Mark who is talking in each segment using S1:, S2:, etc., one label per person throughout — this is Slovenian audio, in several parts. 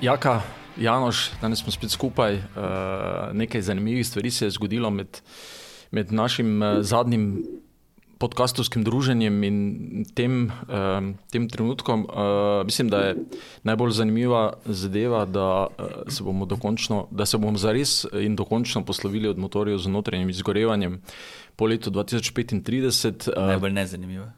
S1: Jaka, Janoš, danes smo spet skupaj. Uh, nekaj zanimivih stvari se je zgodilo med, med našim uh, zadnjim podkastovskim druženjem in tem, uh, tem trenutkom. Uh, mislim, da je najbolj zanimiva zadeva, da, uh, se bomo dokončno, da se bomo zares in dokončno poslovili od motorjev z notranjim izgorevanjem po letu 2035.
S2: Uh, najbolj nezanimiva.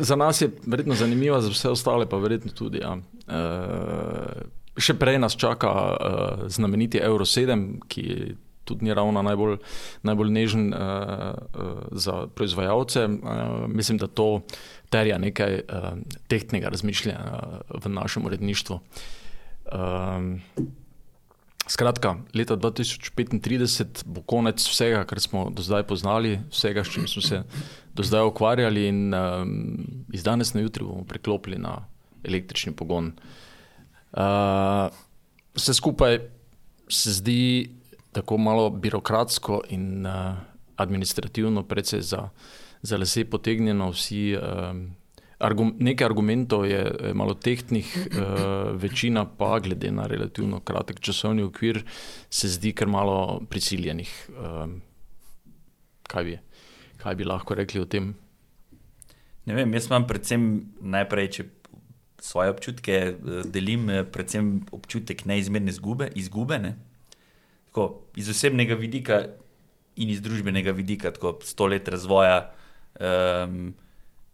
S1: Za nas je verjetno zanimiva, za vse ostale pa verjetno tudi. Ja. Uh, še prej nas čaka uh, znameniti Euro 7, ki tudi ni ravno najbolj, najbolj nežen uh, uh, za proizvajalce. Uh, mislim, da to terja nekaj uh, tehtnega razmišljanja v našem uredništvu. Uh, Skratka, leta 2035 bo konec vsega, kar smo do zdaj poznali, vsega, s čim smo se do zdaj ukvarjali, in um, iz danes na jutri bomo preklopili na električni pogon. Uh, vse skupaj se zdi tako malo birokratsko in uh, administrativno, predvsej za, za lase potegnjeno. Vsi, uh, Argum, nekaj argumentov je malo tehtnih, uh, večina pa, glede na relativno kratek časovni okvir, se zdi kar malo prisiljenih. Uh, kaj, bi, kaj bi lahko rekli o tem?
S2: Ne vem, jaz imam predvsem najprej, če svoje občutke delim, predvsem občutek neizmerne izgube. izgube ne? Tako, iz osebnega vidika in iz družbenega vidika, tako sto let razvoja. Um,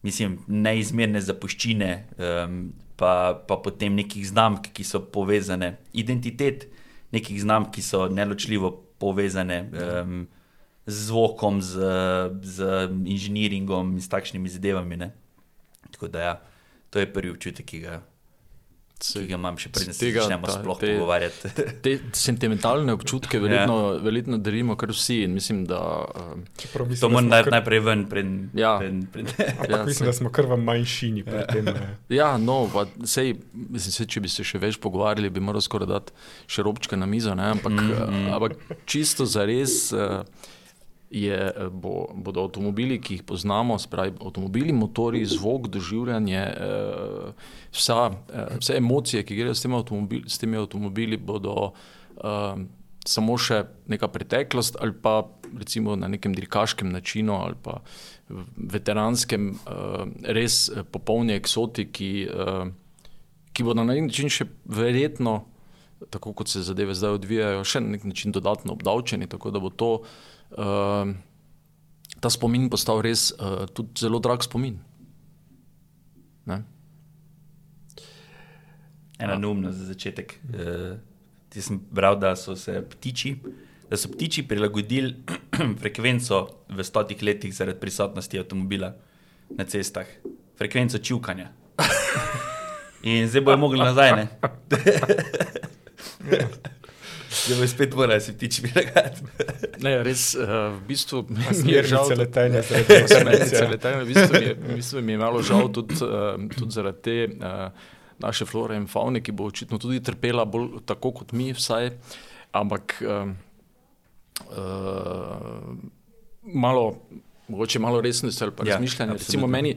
S2: mislim, neizmerne zapuščine, um, pa, pa potem nekih znamk, ki so povezane, identitet nekih znamk, ki so neločljivo povezane um, z zvokom, z, z inženiringom in s takšnimi zadevami. Ne? Tako da, ja, to je prvi občutek, ki ga. Ki ga imam še pred tem, da se sploh te, pogovarjati.
S1: Te sentimentalne občutke verjetno, ja. verjetno delimo kar vsi. Mislim, da, um,
S2: mislim, to moramo kar... najprej ven. Pred,
S3: ja.
S2: pred,
S3: pred... ja, mislim, da smo kar v manjšini. Ja, tem,
S1: ja no, pa, sej, mislim, sej, če bi se še več pogovarjali, bi moral skoraj dati še robčke na mizo. Ampak, mm -hmm. ampak čisto za res. Uh, je, eh, bo, bodo avtomobili, ki jih poznamo, spravi avtomobili, motori, zvok, doživljanje, eh, vsa, eh, vse emocije, ki grejo s temi avtomobili, s temi avtomobili bodo samo še neka preteklost ali pa recimo na nekem dirkaškem načinu ali pa veteranskem, res popolni eksoti, ki, ki bodo na nek način še verjetno, tako kot se zadeve zdaj odvijajo, še na nek način dodatno obdavčeni, tako da bo to uh, ta spomin postal res uh, tudi zelo drag spomin. Ne?
S2: Ena neumnost za začetek. Uh, ti sem bral, da so se ptiči, da so ptiči prilagodili frekvenco v stotih letih zaradi prisotnosti avtomobila na cestah, frekvenco čukanja. In zdaj bojo mogli nazaj. Zdaj bo spet moral si ptič prilagajati.
S1: ne, res, uh, v bistvu
S3: mi je žal.
S1: Se
S3: letenje,
S1: se letenje. V bistvu mi je, v bistvu mi je malo žal tudi, uh, tudi zaradi te uh, naše flore in faune, ki bo očitno tudi trpela bolj tako kot mi vsaj. Ampak uh, uh, malo, mogoče malo resnosti ali pa ja, razmišljanja. Recimo meni,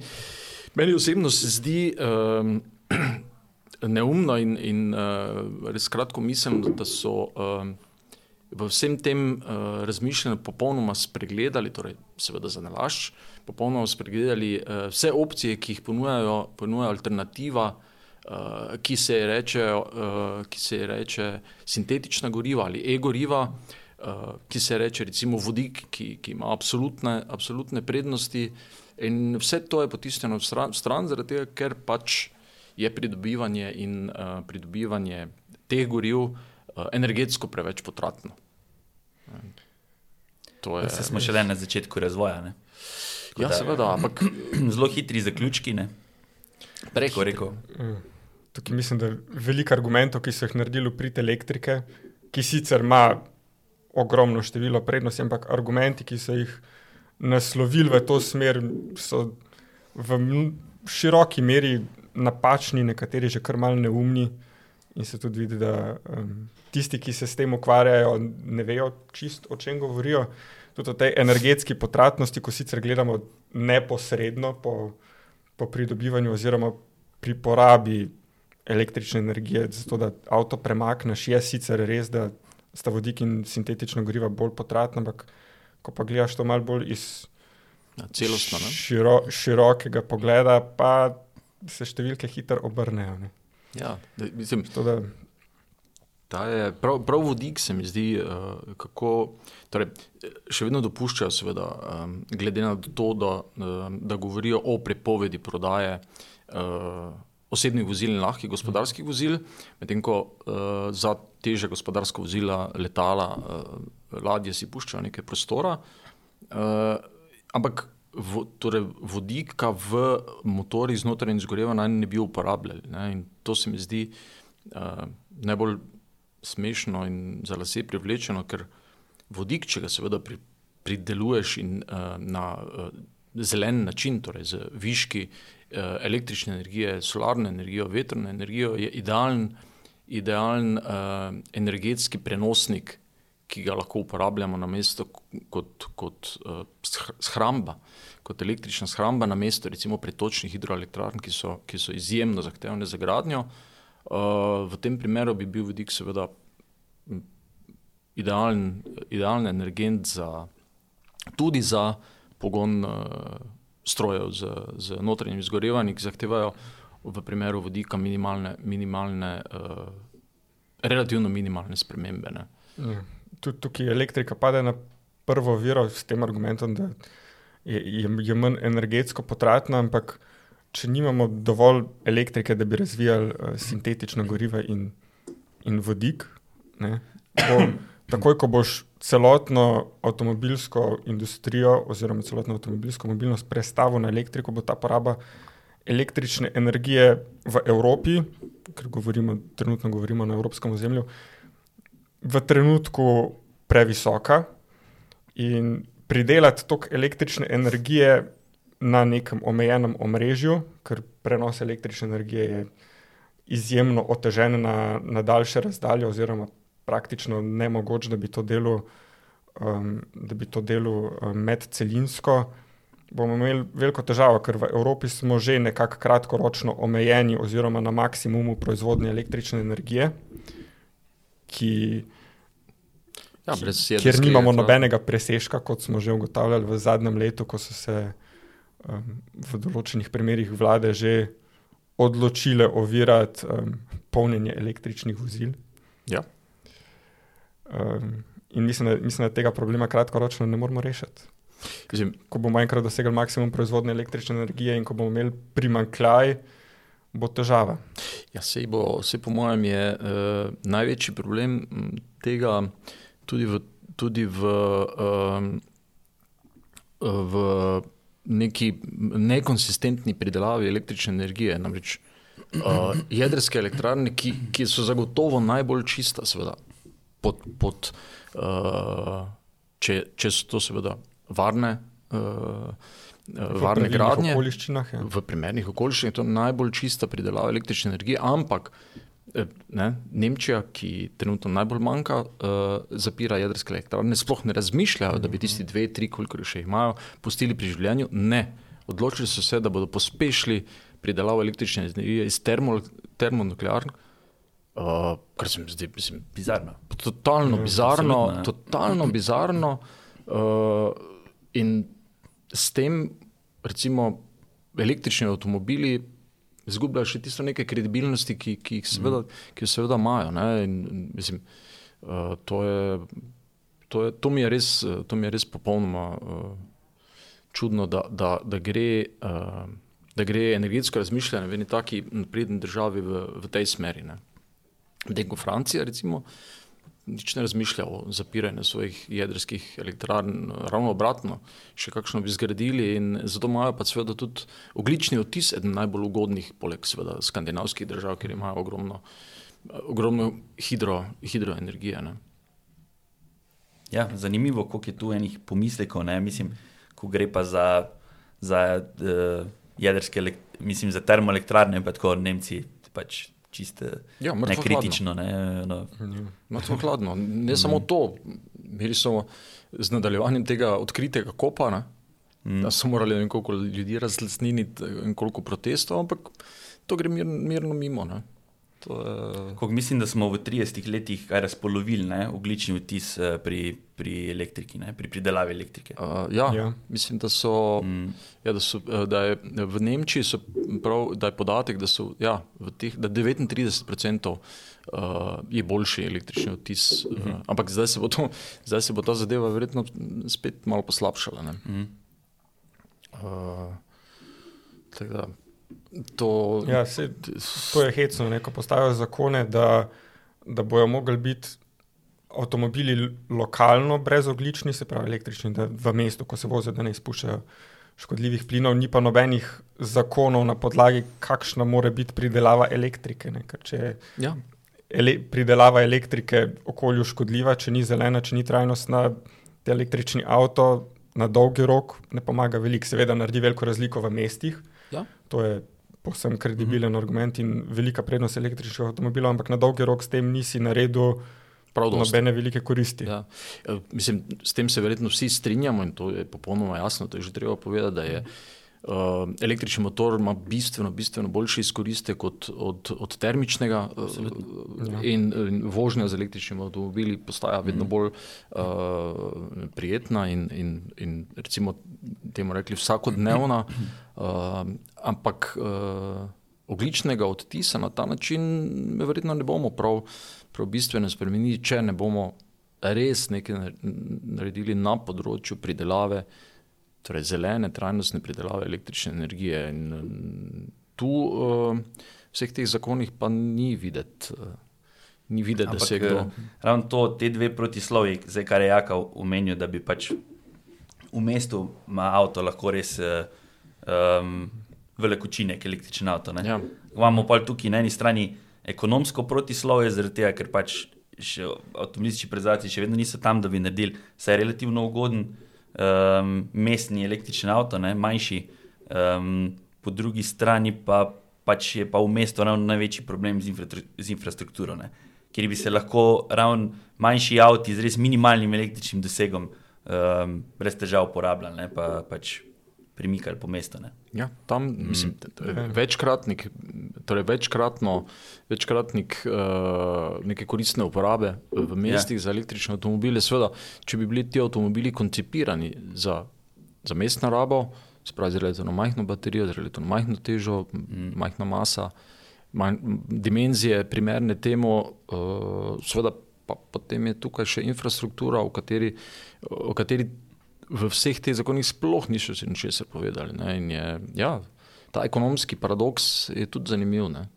S1: meni osebno se zdi. Uh, neumno in, in uh, res kratko mislim, da so uh, v vsem tem uh, razmišljanju popolnoma spregledali, torej seveda za nalašč, popolnoma spregledali uh, vse opcije, ki jih ponujajo, ponuja alternativa, uh, ki, se reče, uh, ki se reče sintetična goriva ali e-goriva. Uh, ki se reče, recimo, vodik, ki, ki ima absolutne, absolutne prednosti, in vse to je potisnjeno v stran, v stran zaradi tega, ker pač je pridobivanje in uh, pridobivanje teh goriv uh, energetsko preveč potratno.
S2: Je, se smo šele na začetku razvoja. Ne?
S1: Ja, seveda, ampak
S2: zelo hitri zaključki. Preko rekel. Mm.
S3: Tukaj mislim, da je veliko argumentov, ki so jih naredili pri elektrike, ki sicer ima ogromno število prednosti, ampak argumenti, ki so jih naslovili v to smer, so v široki meri napačni, nekateri že kar malce neumni. In se tudi vidi, da um, tisti, ki se s tem ukvarjajo, ne vejo čisto, o čem govorijo. Tudi o tej energetski potratnosti, ko sicer gledamo neposredno po, po pridobivanju oziroma pri porabi električne energije, zato da avto premakneš. Je sicer res, da sta vodik in sintetično gorivo bolj potratna, ampak ko pa gledaš to malo bolj iz
S1: celostno. ne.
S3: širo, širokega pogleda, pa se številke hitro obrnejo. ne.
S1: Ja, da, mislim,
S3: Zato da
S1: Ta je, prav, prav vodik se mi zdi, uh, kako. Torej, še vedno dopuščajo, seveda, um, glede na to, da, um, da govorijo o prepovedi prodaje uh, osebnih vozil in lahkih gospodarskih vozil, medtem ko uh, za teže gospodarska vozila, letala, uh, ladje si puščajo nekaj prostora. Uh, ampak vo, torej vodika v motorjih znotraj in zgoreva naj ne bi uporabljali. Ne? In to se mi zdi uh, najbolj smešno in za lase privlečeno, ker vodik, če ga seveda pri, prideluješ in, uh, na uh, zelen način, torej z viški uh, električne energije, solarno energijo, vetrno energijo, je idealen, idealen uh, energetski prenosnik, ki ga lahko uporabljamo na mesto kot, kot uh, shramba, kot električna shramba, na mesto recimo pretočnih hidroelektrarn, ki so, ki so izjemno zahtevne za gradnjo. Uh, v tem primeru bi bil vodik seveda idealen, idealen energent za, tudi za pogon uh, strojev z, z notranjim izgorevanjem, ki zahtevajo v primeru vodika minimalne, minimalne uh, relativno minimalne spremembe. Ne.
S3: Ja. Tudi tukaj elektrika pade na prvo viro s tem argumentom, da je, je, je manj energetsko potratna, ampak če nimamo dovolj elektrike, da bi razvijali uh, sintetično gorivo in, in vodik, ne, bo, takoj ko boš celotno avtomobilsko industrijo oziroma celotno avtomobilsko mobilnost prestavil na elektriko, bo ta poraba električne energije v Evropi, ker govorimo, trenutno govorimo na evropskem ozemlju, v trenutku previsoka in pridelati toliko električne energije na nekem omejenem omrežju, ker prenos električne energije je izjemno otežen na, na daljše razdalje, oziroma praktično nemogoče, da bi to delo, um, da bi to delo um, medcelinsko. Bomo imeli veliko težavo, ker v Evropi smo že nekako kratkoročno omejeni, oziroma na maksimumu proizvodnje električne energije, ki,
S1: Ja,
S3: ki-
S1: brez
S3: kjer
S1: jedrske
S3: nimamo
S1: elektrarne.
S3: nobenega presežka, kot smo že ugotavljali v zadnjem letu, ko so se um, v določenih primerjih vlade že odločile ovirati um, polnjenje električnih vozil.
S1: Ja.
S3: Um, in mislim da, mislim, da tega problema kratkoročno ne moremo rešiti.
S1: Mislim,
S3: Ko bomo enkrat dosegli maksimum proizvodnje električne energije in ko bomo imeli primankljaj, bo težava.
S1: Ja, sej bo, sej po mojem je uh, največji problem tega tudi v, tudi v, um, v neki nekonsistentni pridelavi električne energije. Namreč uh, jedrske elektrarne, ki, ki so zagotovo najbolj čista, seveda, pod, pod, uh, če, če so to seveda varne.
S3: V
S1: Varne gradnje,
S3: okoliščinah. Ja.
S1: v primernih okoliščinah je to najbolj čista pridelava električne energije, ampak eh, ne, Nemčija, ki trenutno najbolj manjka, uh, zapira jedrske elektrarne, sploh ne razmišljajo, da bi tisti dve, tri, koliko jih še imajo, pustili pri življenju. Ne, odločili so se, da bodo pospešili pridelavo električne energije iz termo, termonukleark, uh, kar se mi zdi, mislim,
S2: Bizarno.
S1: totalno bizarno,
S2: absolutno, ja.
S1: totalno bizarno. Uh, in s tem, recimo, električni avtomobili izgubljajo še tisto nekaj kredibilnosti, ki, ki jih seveda, ki jo seveda imajo. ne, In, mislim, uh, to, je, to, je, to, mi je res, to mi je res popolnoma uh, čudno, da, da, da gre. Uh, Da gre energetsko razmišljanje v eni taki napredni državi v, v tej smeri. ne. Medtem ko Francija, recimo, nič ne razmišlja o zapiranju svojih jedrskih elektrarn, ravno obratno, še kakšno bi zgradili. In zato imajo pa seveda tudi oglični odtis, eden najbolj ugodnih, poleg seveda skandinavskih držav, kjer imajo ogromno, ogromno hidro, hidroenergije. Ne.
S2: Ja, zanimivo, koliko je tu enih pomislekov. Ne? Mislim, ko gre pa za, za uh, jedrske, mislim, za termoelektrarne, pa tako Nemci pač čiste
S1: Ja,
S2: nekritično. Ne? No,
S1: Mrtvo hladno. Ne samo to, imeli so z nadaljevanjem tega odkritega kopa, ne,
S2: mm.
S1: da so morali ne vem koliko ljudi razlesniti in koliko protestov, ampak to gre mir, mirno mimo. Ne. To je,
S2: Koliko mislim, da smo v 30 letih kaj razpolovili ne, oglični vtis eh, pri, pri elektriki, ne, pri pridelavi elektrike.
S1: uh, ja,
S3: Ja.
S1: mislim, da so.
S2: Mm.
S1: Ja, da, so, eh, da je v Nemčiji so prav, da je podatek, da, so, ja, v teh, da 39% uh, je boljši električni odtis. Uh, ampak zdaj se, bo to, zdaj se bo ta zadeva verjetno spet malo poslabšala. ne.
S2: Mm.
S1: Uh, tako da, to,
S3: Ja, sej, to je hecno, ne, ko postavijo zakone, da, da bojo mogli biti avtomobili lokalno brezoglični, se pravi električni, da v mestu, ko se vozijo, da ne izpuščajo škodljivih plinov, ni pa nobenih zakonov na podlagi, kakšna mora biti pridelava elektrike. Ne, ker če je
S1: ja,
S3: ele, pridelava elektrike okolju škodljiva, če ni zelena, če ni trajnostna, te električni avto na dolgi rok ne pomaga veliko. Seveda naredi veliko razliko v mestih,
S1: ja.
S3: to je povsem kredibilen argument in velika prednost električnih avtomobilov, ampak na dolgi rok s tem nisi naredil nobene velike koristi.
S1: Ja. Eh, Mislim, s tem se verjetno vsi strinjamo in to je popolnoma jasno. To je že treba povedati, da je uh, električni motor ima bistveno, bistveno boljši izkoristek od, od, od termičnega uh,
S3: Ja.
S1: in, in vožnja z električnimi avtomobili postaja vedno bolj uh, prijetna in, in, in recimo temu rekli vsakodnevna, uh, ampak uh, ogličnega odtisa na ta način verjetno ne bomo prav, prav bistveno spremenili, če ne bomo res nekaj nar- naredili na področju pridelave, torej zelene, trajnostne pridelave električne energije. In, tu uh, vseh teh zakonih pa ni videti, uh, ni videti da se kdo.
S2: eh, ravno to, te dve protislovi, zdaj kar je Jaka omenil, da bi pač v mestu ima avto lahko res uh, um, velik učinek, električen avto. ne.
S1: Ja.
S2: Imamo pa tukaj na eni strani ekonomsko protislovje, zaradi tega, ker pač še avtomobilistični prezadci še vedno niso tam, da bi naredili vsaj relativno ugoden um, mestni električni avto, ne, manjši. Um, po drugi strani pa, pač je pa v mestu ravno največji problem z, infra, z infrastrukturo, ne, kjer bi se lahko ravno manjši avti z res minimalnim električnim dosegom um, brez težav uporabljali, ne, pa pač premikali po mestu. Ne.
S1: Ja, tam mislim, je večkratnik, torej večkratno, večkratnik uh, neke koristne uporabe v mestih ja. za električne avtomobile. Sveda, če bi bili ti avtomobili koncipirani za, za mestno rabo, se pravi z relativno majhno baterijo, z relativno majhno težo, mm. majhna masa, manj, dimenzije primerne temu, uh, seveda pa potem je tukaj še infrastruktura, o kateri, o kateri v vseh teh zakonih sploh niso se ničesar povedali. Ne? In je, ja, ta ekonomski paradoks je tudi zanimiv. Ne?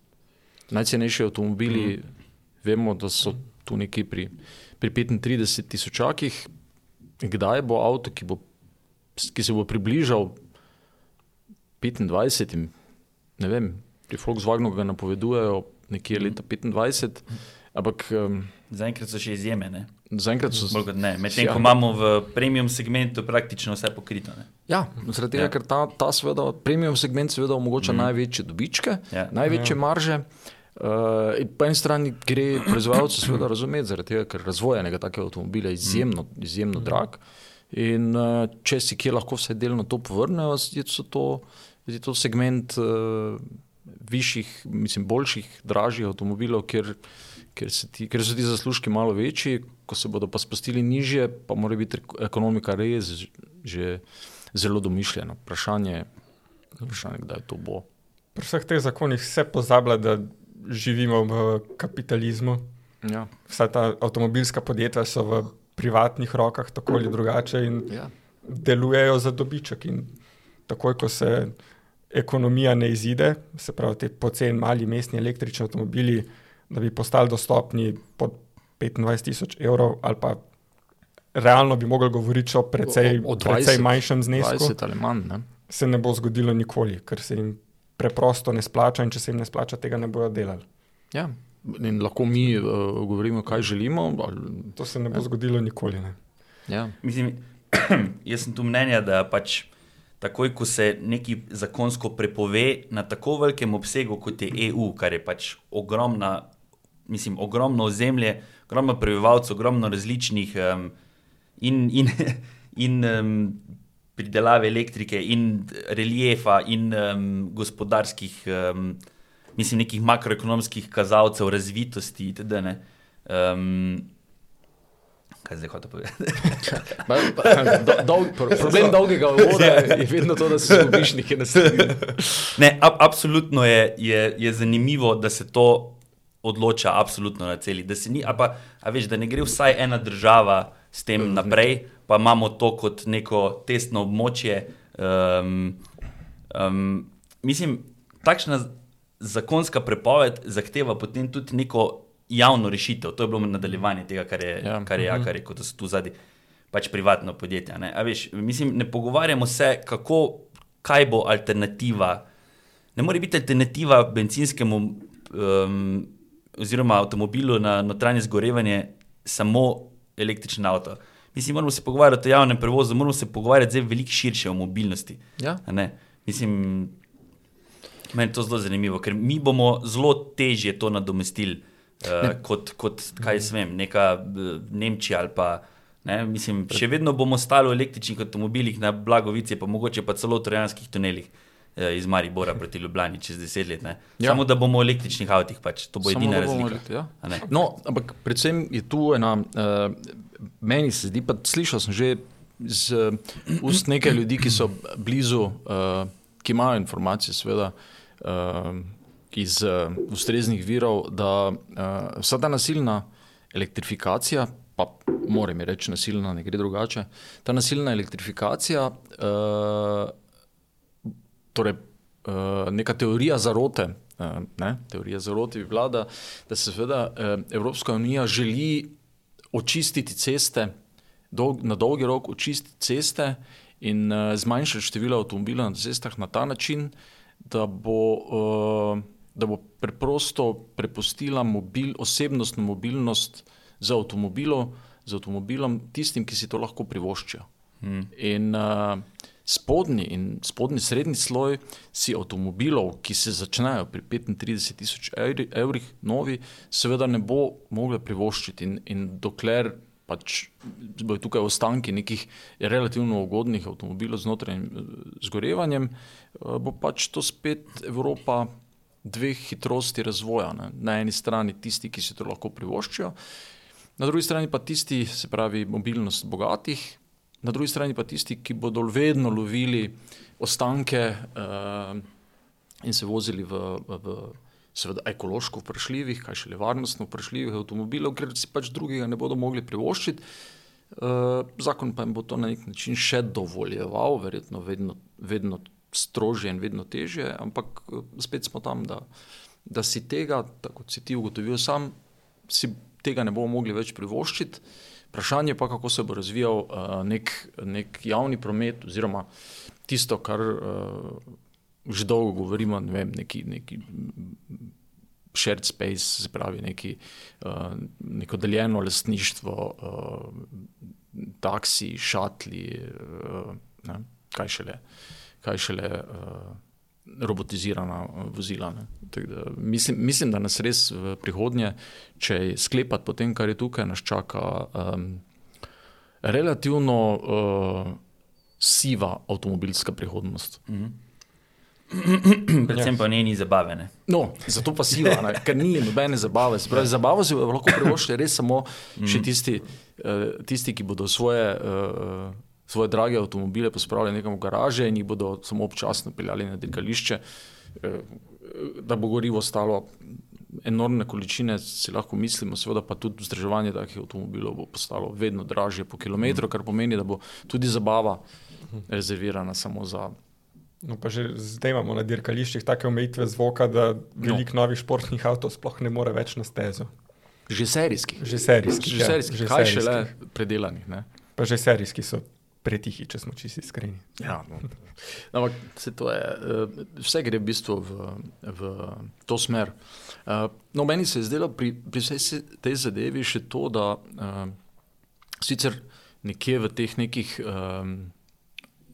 S1: Najcenejši avtomobili, mm. vemo, da so tu nekje pri, pri 35 tisočakih. Kdaj bo avto, ki, bo, ki se bo približal 25, in, ne vem, pri Volkswagenu ga napovedujejo nekje leta 25, ampak um,
S2: Zaenkrat so še izjeme. Ne.
S1: zaenkrat so
S2: kot ne. Medtem
S1: Ja.
S2: ko imamo v premium segmentu praktično vse pokrito. Ne.
S1: Ja, zaradi tega,
S2: Ja.
S1: ker ta, ta seveda, premium segment seveda omogoča mm. največje dobičke,
S2: Ja.
S1: največje ja. marže. Uh, po eni strani gre proizvajalcu seveda razumeti, zaradi tega, ker razvoj enega takega avtomobila je izjemno, izjemno drag. In uh, če si kje lahko vse delno to povrnejo, je to, je to segment uh, višjih, mislim, boljših, dražjih avtomobilov, kjer, kjer, se ti, kjer so ti zaslužki malo večji, ko se bodo pa spustili nižje, pa mora biti ekonomika res že zelo domišljena. Vprašanje, vprašanje kdaj to bo.
S3: Pri vseh teh zakonih se pozablja, da živimo v kapitalizmu.
S1: Ja.
S3: Vsa ta avtomobilska podjetja so v privatnih rokah, tako ali drugače, in
S1: Ja.
S3: delujejo za dobiček. In takoj, ko se ekonomija ne izide, se pravi, ti poceni mali mestni električni avtomobili, da bi postali dostopni pod 25 tisoč evrov, ali pa realno bi mogli govoriti o precej,
S1: O- o- o
S3: precej
S1: 20,
S3: manjšem znesku,
S1: 20 ali manj. Ne?
S3: se ne bo zgodilo nikoli, ker se jim preprosto ne splača, in če se jim ne splača, tega ne bodo delali.
S1: Ja. In lahko mi uh, govorimo, kaj želimo. Ali,
S3: To se ne bo zgodilo nikoli. Ne.
S1: ja.
S2: Mislim, jaz sem tu mnenja, da pač takoj, ko se nekaj zakonsko prepove na tako velikem obsegu, kot je EU, kar je pač ogromna, mislim, ogromno ozemlje, ogromno prebivalcev, ogromno različnih um, in, in, in um, pridelave elektrike, in reliefa, in um, gospodarskih um, mislim, nekih makroekonomskih kazalcev razvitosti. itd., ne. Um, kaj zdaj hoče povedati?
S1: Do, dol, pro, problem dolgega voda je vedno to, da se zgubiš nekje na sredini.
S2: Ne, ab, absolutno je, je, je zanimivo, da se to odloča absolutno na celi. Da, se ni, a pa, a veš, da ne gre vsaj ena država s tem naprej, pa imamo to kot neko testno območje. Um, um, mislim, takšna zakonska prepoved zahteva potem tudi neko javno rešitev. To je bilo nadaljevanje tega, kar je,
S1: Ja.
S2: ja. kar je, ja, kar je kot da so tu zadnji. Pač privatno podjetje. Ne? A Veš, mislim, ne pogovarjamo se, kako, kaj bo alternativa. Ne more biti alternativa benzinskemu um, oziroma avtomobilu na notranje zgorevanje samo električni avto. Mislim, moramo se pogovarjati o javnem prevozu, moramo se pogovarjati zdaj veliko širše o mobilnosti.
S1: Ja.
S2: Ne? Mislim, meni je to zelo zanimivo, ker mi bomo zelo težje to nadomestili uh, kot, kot, kaj jaz vem, neka uh, Nemčija ali pa. Ne, mislim, še vedno bomo stali v električnih avtomobilih na Blagovici, pa mogoče pa celo v trojanskih tunelih eh, iz Maribora proti Ljubljani čez deset let. Ne.
S1: Ja.
S2: Samo da bomo v električnih avtih, pač. to bo
S1: Samo
S2: edina razlika.
S1: rekli, ja. No, ampak predvsem je tu ena, uh, meni se zdi, pa slišal sem že iz uh, ust nekaj ljudi, ki so blizu, uh, ki imajo informacije, seveda, uh, iz uh, ustreznih virov, da uh, vsa ta nasilna elektrifikacija, pa moram reči nasilna, ne gre drugače, ta nasilna elektrifikacija, uh, torej uh, neka teorija zarote. Uh, ne, teorija zarote bi bila, da, da se seveda uh, Evropska unija želi očistiti ceste, dolg, na dolgi rok očistiti ceste in uh, zmanjšati število avtomobilov na cestah na ta način, da bo, uh, da bo preprosto prepustila mobil, osebnostno mobilnost z, z avtomobilom tistim, ki si to lahko privoščijo. Hmm. In uh, spodnji in spodnji srednji sloj si avtomobilov, ki se začnejo pri 35 tisoč evri, evrih, novi, seveda ne bo mogla privoščiti. In, in dokler pač bodo tukaj ostanki nekih relativno ugodnih avtomobilov z notranjim zgorevanjem, uh, bo pač to spet Evropa dveh hitrosti razvoja. Ne. Na eni strani tisti, ki si to lahko privoščijo, na drugi strani pa tisti, se pravi, mobilnost bogatih, na drugi strani pa tisti, ki bodo vedno lovili ostanke uh, in se vozili v, v, seveda, ekološko vprašljivih, kaj šele varnostno vprašljivih avtomobilov, ker si pač drugega ne bodo mogli privoščiti. Uh, zakon pa jim bo to na nek način še dovoljeval, verjetno vedno, vedno strožje in vedno težje, ampak spet smo tam, da, da si tega, tako kot si ti ugotovil sam, si tega ne bomo mogli več privoščiti. Vprašanje pa, kako se bo razvijal uh, nek, nek javni promet, oziroma tisto, kar uh, že dolgo govorimo, ne vem, neki, neki shared space, se pravi, neki, uh, neko deljeno lastništvo, uh, taksi, šatli, uh, ne, kaj šele, kaj šele uh, robotizirana vozila. ne. Tako Da, mislim, mislim, da nas res v prihodnje, če sklepati po tem, kar je tukaj, nas čaka um, relativno uh, siva avtomobilska prihodnost.
S2: Predvsem pa ne ni zabave. Ne?
S1: No, zato pa siva, ne, ker ni nobene zabave. Se Pravi, zabavo si lahko privoščite res samo še tisti, uh, tisti ki bodo svoje. Uh, Svoje drage avtomobile pospravili nekam v garaže in jih bodo samo občasno peljali na dirkališče, eh, da bo gorivo stalo enormne količine, si lahko mislimo, seveda pa tudi vzdrževanje takih avtomobilov bo postalo vedno dražje po kilometru, kar pomeni, da bo tudi zabava rezervirana samo za.
S3: No, pa že zdaj imamo na dirkališčih take omejitve zvoka, da veliko no. novih športnih avtomobilov sploh ne more več na stezo.
S1: Že serijskih.
S3: Že serijskih.
S1: Že
S3: ja,
S1: serijskih,
S3: že
S1: kaj
S3: serijskih.
S1: šele predelanih. Ne?
S3: Pa že serijski so pretihi, če smo čisti iskreni.
S1: Ja, no. Ampak se to je, eh, vse gre v bistvu v, v to smer. Eh, No, meni se je zdelo pri, pri vsej se- tej zadevi še to, da uh, sicer nekje v teh nekih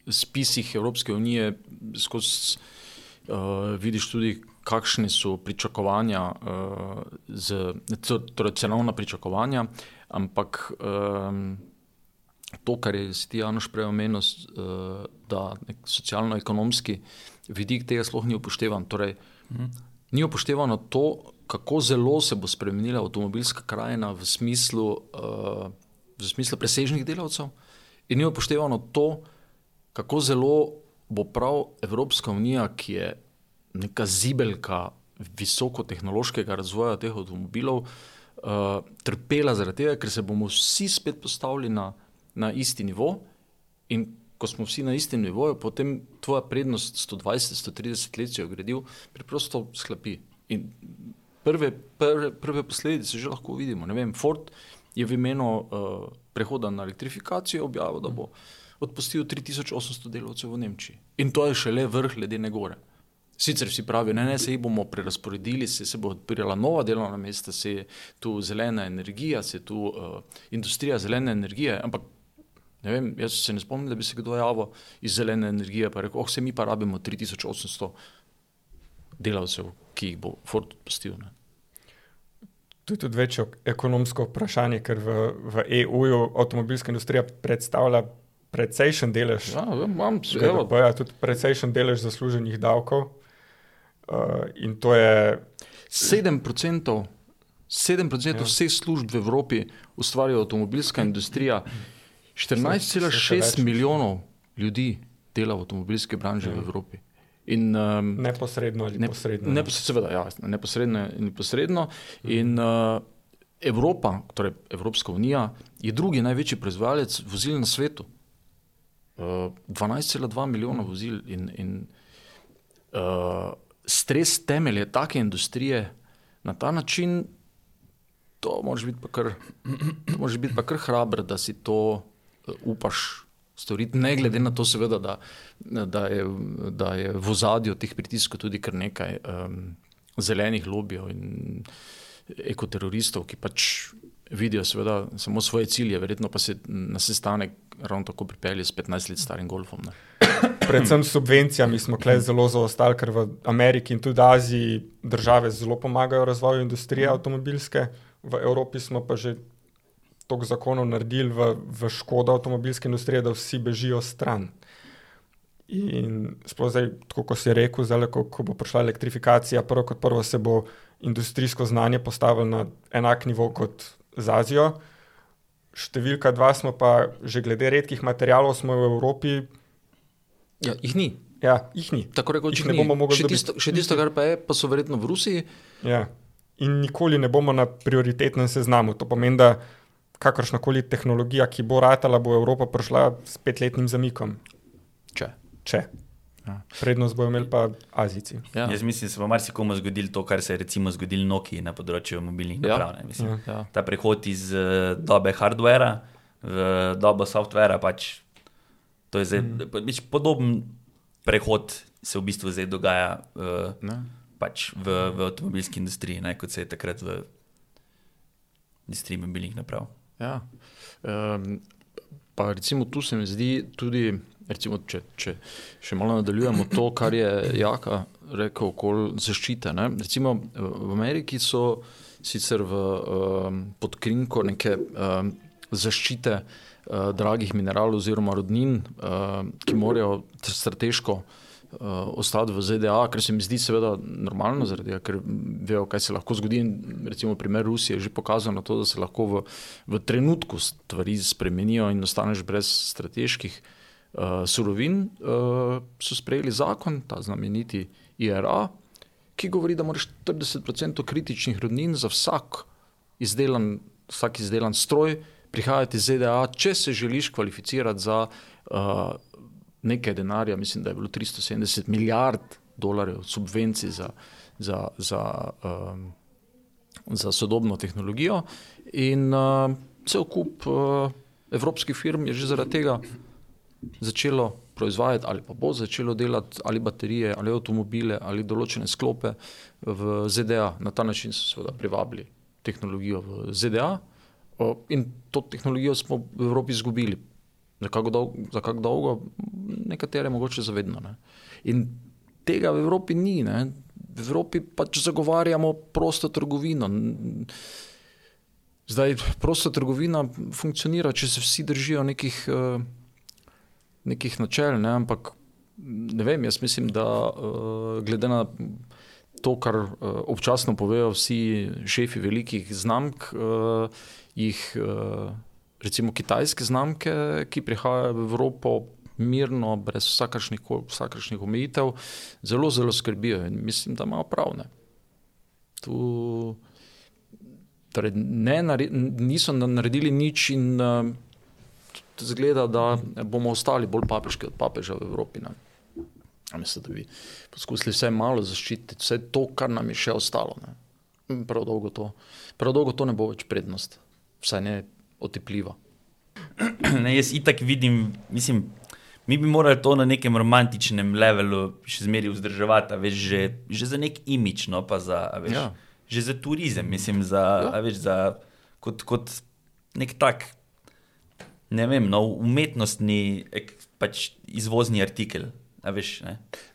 S1: spisih Evropske unije skozi uh, vidiš tudi, kakšne so pričakovanja, uh, torej cenovna pričakovanja, ampak um, to, kar je ti Janoš prej omenil, eh, da socialno-ekonomski vidik tega sploh ni upoštevan. Torej, ni upoštevano to, kako zelo se bo spremenila avtomobilska krajina v smislu, uh, v smislu presežnih delavcev, in ni upoštevano to, kako zelo bo prav Evropska unija, ki je neka zibelka visokotehnološkega razvoja teh avtomobilov, uh, trpela zaradi tega, ker se bomo vsi spet postavili na, na isti nivo. In ko smo vsi na istem nivoju, potem tvoja prednost 120-130 let, če jo gradil, preprosto sklapi. In prve, prve, prve posledice že lahko vidimo. Vem, Ford je v imenu uh, prehoda na elektrifikacijo objavil, da bo odpustil 3800 delavcev v Nemčiji. In to je šele vrh ledene gore. Sicer vsi pravijo, ne, ne, se jih bomo prerasporedili, se, se bo odpirala nova delovna mesta, se je tu zelena energija, se je tu uh, industrija zelene energije. Ampak ne vem, jaz se ne spomnim, da bi se kdo javil iz zelene energije in rekel, oh, se mi pa rabimo 3800 delavcev, ki jih bo Ford odpustil.
S3: To je tudi večje ekonomsko vprašanje, ker v, v EU-ju avtomobilska industrija predstavlja precejšen delež.
S1: Ja, imam
S3: zelo. Ja, tudi precejšen delež zasluženih davkov. Uh, in to je.
S1: 7 odstotkov. 7 odstotkov ja. vseh služb v Evropi ustvarja avtomobilska industrija. 14,6 milijonov ljudi dela v avtomobilski branži ja. v Evropi.
S3: In, um, neposredno ali ne, posredno.
S1: Ne, seveda, ja, neposredno in posredno. In, uh, Evropa, torej Evropska unija, je drugi največji proizvajalec vozil na svetu. Uh, 12,2 milijona vozil in, in uh, stres temelje take industrije na ta način, to moraš biti pa kar, biti pa kar hraber, da si to upaš storiti, ne glede na to, seveda, da, da, je, da je v ozadju teh pritiskov tudi kar nekaj um, zelenih lobijev in ekoteroristov, ki pač vidijo seveda, samo svoje cilje, verjetno pa se na sestanek ravno tako pripelje s 15 let starim golfom. Ne.
S3: Predvsem s subvencijami smo klej zelo zaostali, ker v Ameriki in tudi Aziji države zelo pomagajo razvoju industrije avtomobilske, v Evropi smo pa že toliko zakonov naredili v, v škodo avtomobilske industrije, da vsi bežijo stran. In sploh zdaj, tako kot si rekel, zdaj, ko, ko bo prišla elektrifikacija, prvo kot prvo se bo industrijsko znanje postavilo na enak nivo kot z Azijo. Številka dva smo pa, že glede redkih materijalov, smo v Evropi.
S1: Ja, jih ni.
S3: Ja, jih ni.
S1: Tako rekoč, ne bomo mogli. Še tisto, še tisto, kar pa je, pa so verjetno v Rusiji.
S3: Ja. In nikoli ne bomo na prioritetnem seznamu. To pomeni, da kakršna koli tehnologija, ki bo ratala, bo Evropa prišla s petletnim zamikom.
S1: Če.
S3: Če. Ja. Prednost bojo imeli pa Azijci.
S2: Ja. Jaz mislim, da se bo marsikomu zgodilo to, kar se je recimo zgodilo Nokia na področju mobilnih ja. naprav. Ja. Ja. Ta prehod iz uh, dobe hardvera v dobo softvera, pač, to je zdaj, mm. podoben prehod, se v bistvu zdaj dogaja uh, pač v, v avtomobilski industriji, ne, kot se je takrat v industriji mobilnih naprav.
S1: Ja. Um, pa recimo tu se mi zdi tudi recimo, če, če še malo nadaljujemo to, kar je Jaka rekel, okoli zaščite. Ne? Recimo v Ameriki so sicer v, um, pod krinko neke um, zaščite uh, dragih mineralov oziroma rodnin, uh, ki morajo strateško. Uh, ostati v ZDA, ker se mi zdi, seveda, normalno, zaradi ker vejo, kaj se lahko zgodi. Recimo, primer Rusije je že pokazal na to, da se lahko v, v trenutku stvari spremenijo in ostaneš brez strateških uh, uh, surovin, uh, so sprejeli zakon, ta znameniti IRA, ki govori, da moraš 40% kritičnih rodnin za vsak izdelan, vsak izdelan stroj prihajati iz ZDA, če se želiš kvalificirati za uh, nekaj denarja, mislim, da je bilo 370 milijard dolarjev subvencij za, za, za, um, za sodobno tehnologijo. In uh, cel kup uh, evropskih firm je že zaradi tega začelo proizvajati ali pa bo začelo delati ali baterije, ali avtomobile, ali določene sklope v ZDA. Na ta način so seveda privabili tehnologijo v ZDA in to tehnologijo smo v Evropi izgubili. Za kako dolgo, za kak dolgo, nekatere mogoče zavedno. Ne. In tega v Evropi ni. Ne. V Evropi pač zagovarjamo prosto trgovino. Zdaj, prosta trgovina funkcionira, če se vsi držijo nekih nekih načel, ne, ampak ne vem, jaz mislim, da glede na to, kar občasno povejo vsi šefi velikih znamk, jih recimo kitajske znamke, ki prihajajo v Evropo. Mirno, brez vsakršnih, vsakršnih omejitev, zelo, zelo skrbijo in mislim, da imajo prav. Ne. Tu torej ne, niso naredili nič, in uh, zgleda, da bomo ostali bolj papeški od papeža v Evropi. Ne. Mislim, da bi poskusili vse malo zaščititi, vse to, kar nam je še ostalo. Prav dolgo, to, prav dolgo to ne bo več prednost, vsaj ne otepljiva.
S2: Ne, jaz itak vidim, mislim, mi bi morali to na nekem romantičnem levelu še zmeraj vzdrževati, veš, že, že za nek imič, no pa za, veš, ja. že za turizem, mislim, za, ja. veš, za kot, kot nek tak, ne vem, no, umetnostni, pač izvozni artikel. Veš,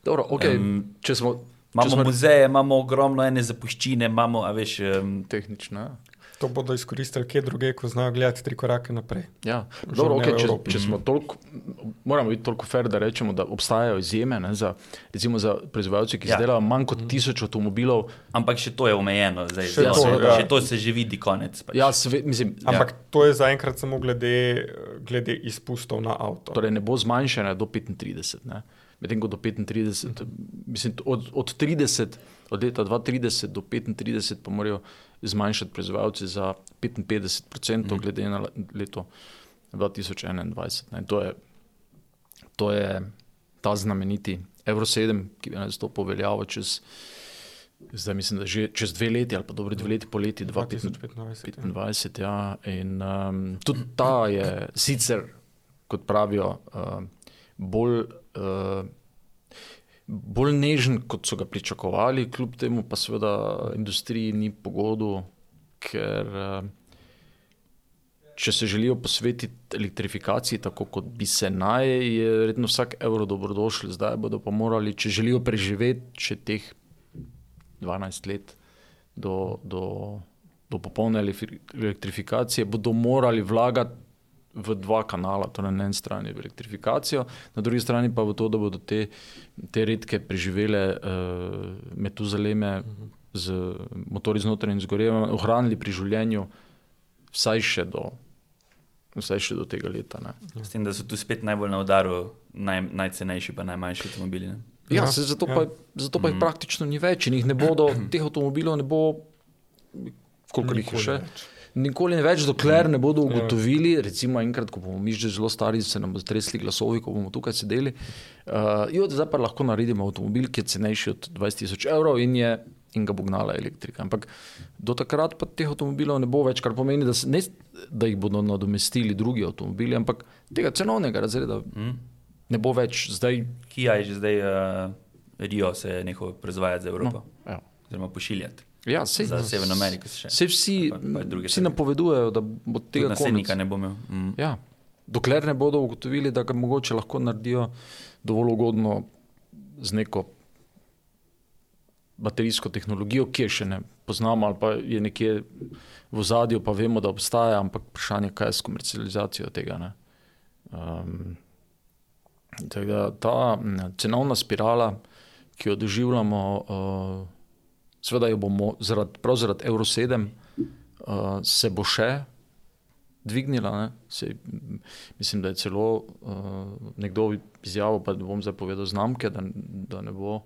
S1: Dobro, okay. um, smo,
S2: imamo smo... muzeje, imamo ogromno ene zapuščine, imamo veš, um,
S1: tehnične. Ja.
S3: To bodo izkoristili kje druge, ko znajo gledati tri korake naprej.
S1: Ja. Dobro, okay, če, če smo toliko, moramo biti toliko fair, da rečemo, da obstajajo izjeme ne, za, za proizvajalce, ki ja. izdelajo manj kot mhm. tisoč avtomobilov.
S2: Ampak še to je omejeno, zdaj, še, to, se, ja. še to se že vidi, konec.
S1: Pač. Ja, sve, mislim,
S3: Ampak ja. to je zaenkrat samo glede, glede izpustov na avto.
S1: Torej ne bo zmanjšanje do 35. Ne medtem ko do 35, mislim, od, od 30, od leta 2030 do 35, pa morajo zmanjšati proizvajalci za 55%, mm. glede na leto 2021. Ne, to, je, to je ta znameniti Euro 7, ki bi naj to poveljal čez. Zdaj mislim, da že čez dve leti ali pa dobro dve leti, poleti 2025. Ja. In um, tudi ta je sicer, kot pravijo, uh, bolj uh, bolj nežen, kot so ga pričakovali, kljub temu pa seveda industriji ni pogodu, ker uh, če se želijo posvetiti elektrifikaciji, tako kot bi se naj, je redno vsak evro dobrodošel, zdaj bodo pa morali, če želijo preživeti še teh 12 let do, do, do popolne elektrifikacije, bodo morali vlagati v dva kanala, torej na eni strani v elektrifikacijo, na drugi strani pa v to, da bodo te, te redke preživele uh, metuzaleme z motori znotraj in zgorevanjem, ohranili pri življenju vsaj še do. Vse še do tega leta.
S2: S tem, da so tu spet najbolj na udaru, naj, najcenejši, pa najmanjši avtomobili. Ne?
S1: Ja, se, zato, ja. Pa, zato pa jih mm. praktično ni več in jih ne bodo, teh avtomobilov ne bo, koliko jih je še. Več nikoli ne več, dokler ne bodo ja. ugotovili, recimo enkrat, ko bomo mi že zelo stari, se nam bodo stresli glasovi, ko bomo tukaj sedeli. Uh, jo, zdaj pa lahko naredimo avtomobil, ki je cenejši od 20 tisoč evrov in, je, in ga bo gnala elektrika. Ampak do takrat pa teh avtomobilov ne bo več, kar pomeni, da, se, ne, da jih bodo nadomestili drugi avtomobili, ampak tega cenovnega razreda mm. ne bo več. Zdaj,
S2: Kija je že zdaj, uh, Rio se je nehal proizvajati za Evropo. No, ja. Oziroma pošiljati.
S1: Ja, sej,
S2: za Severno Ameriko
S1: še. Se vsi, pa, pa vsi napovedujejo, da bo tega
S2: naslednika ne bo imel. Mm.
S1: Ja. Dokler ne bodo ugotovili, da ga mogoče lahko naredijo dovolj ugodno z neko baterijsko tehnologijo, ki je še ne poznamo, ali pa je nekje v zadju, pa vemo, da obstaja, ampak vprašanje, kaj je s komercializacijo tega. Um, ta cenovna spirala, ki jo doživljamo. Uh, Sveda jo bomo zaradi, prav zaradi Euro 7 uh, se bo še dvignila. Se, mislim, da je celo uh, nekdo izjavil, pa ne bom zdaj povedal znamke, da, da ne bo.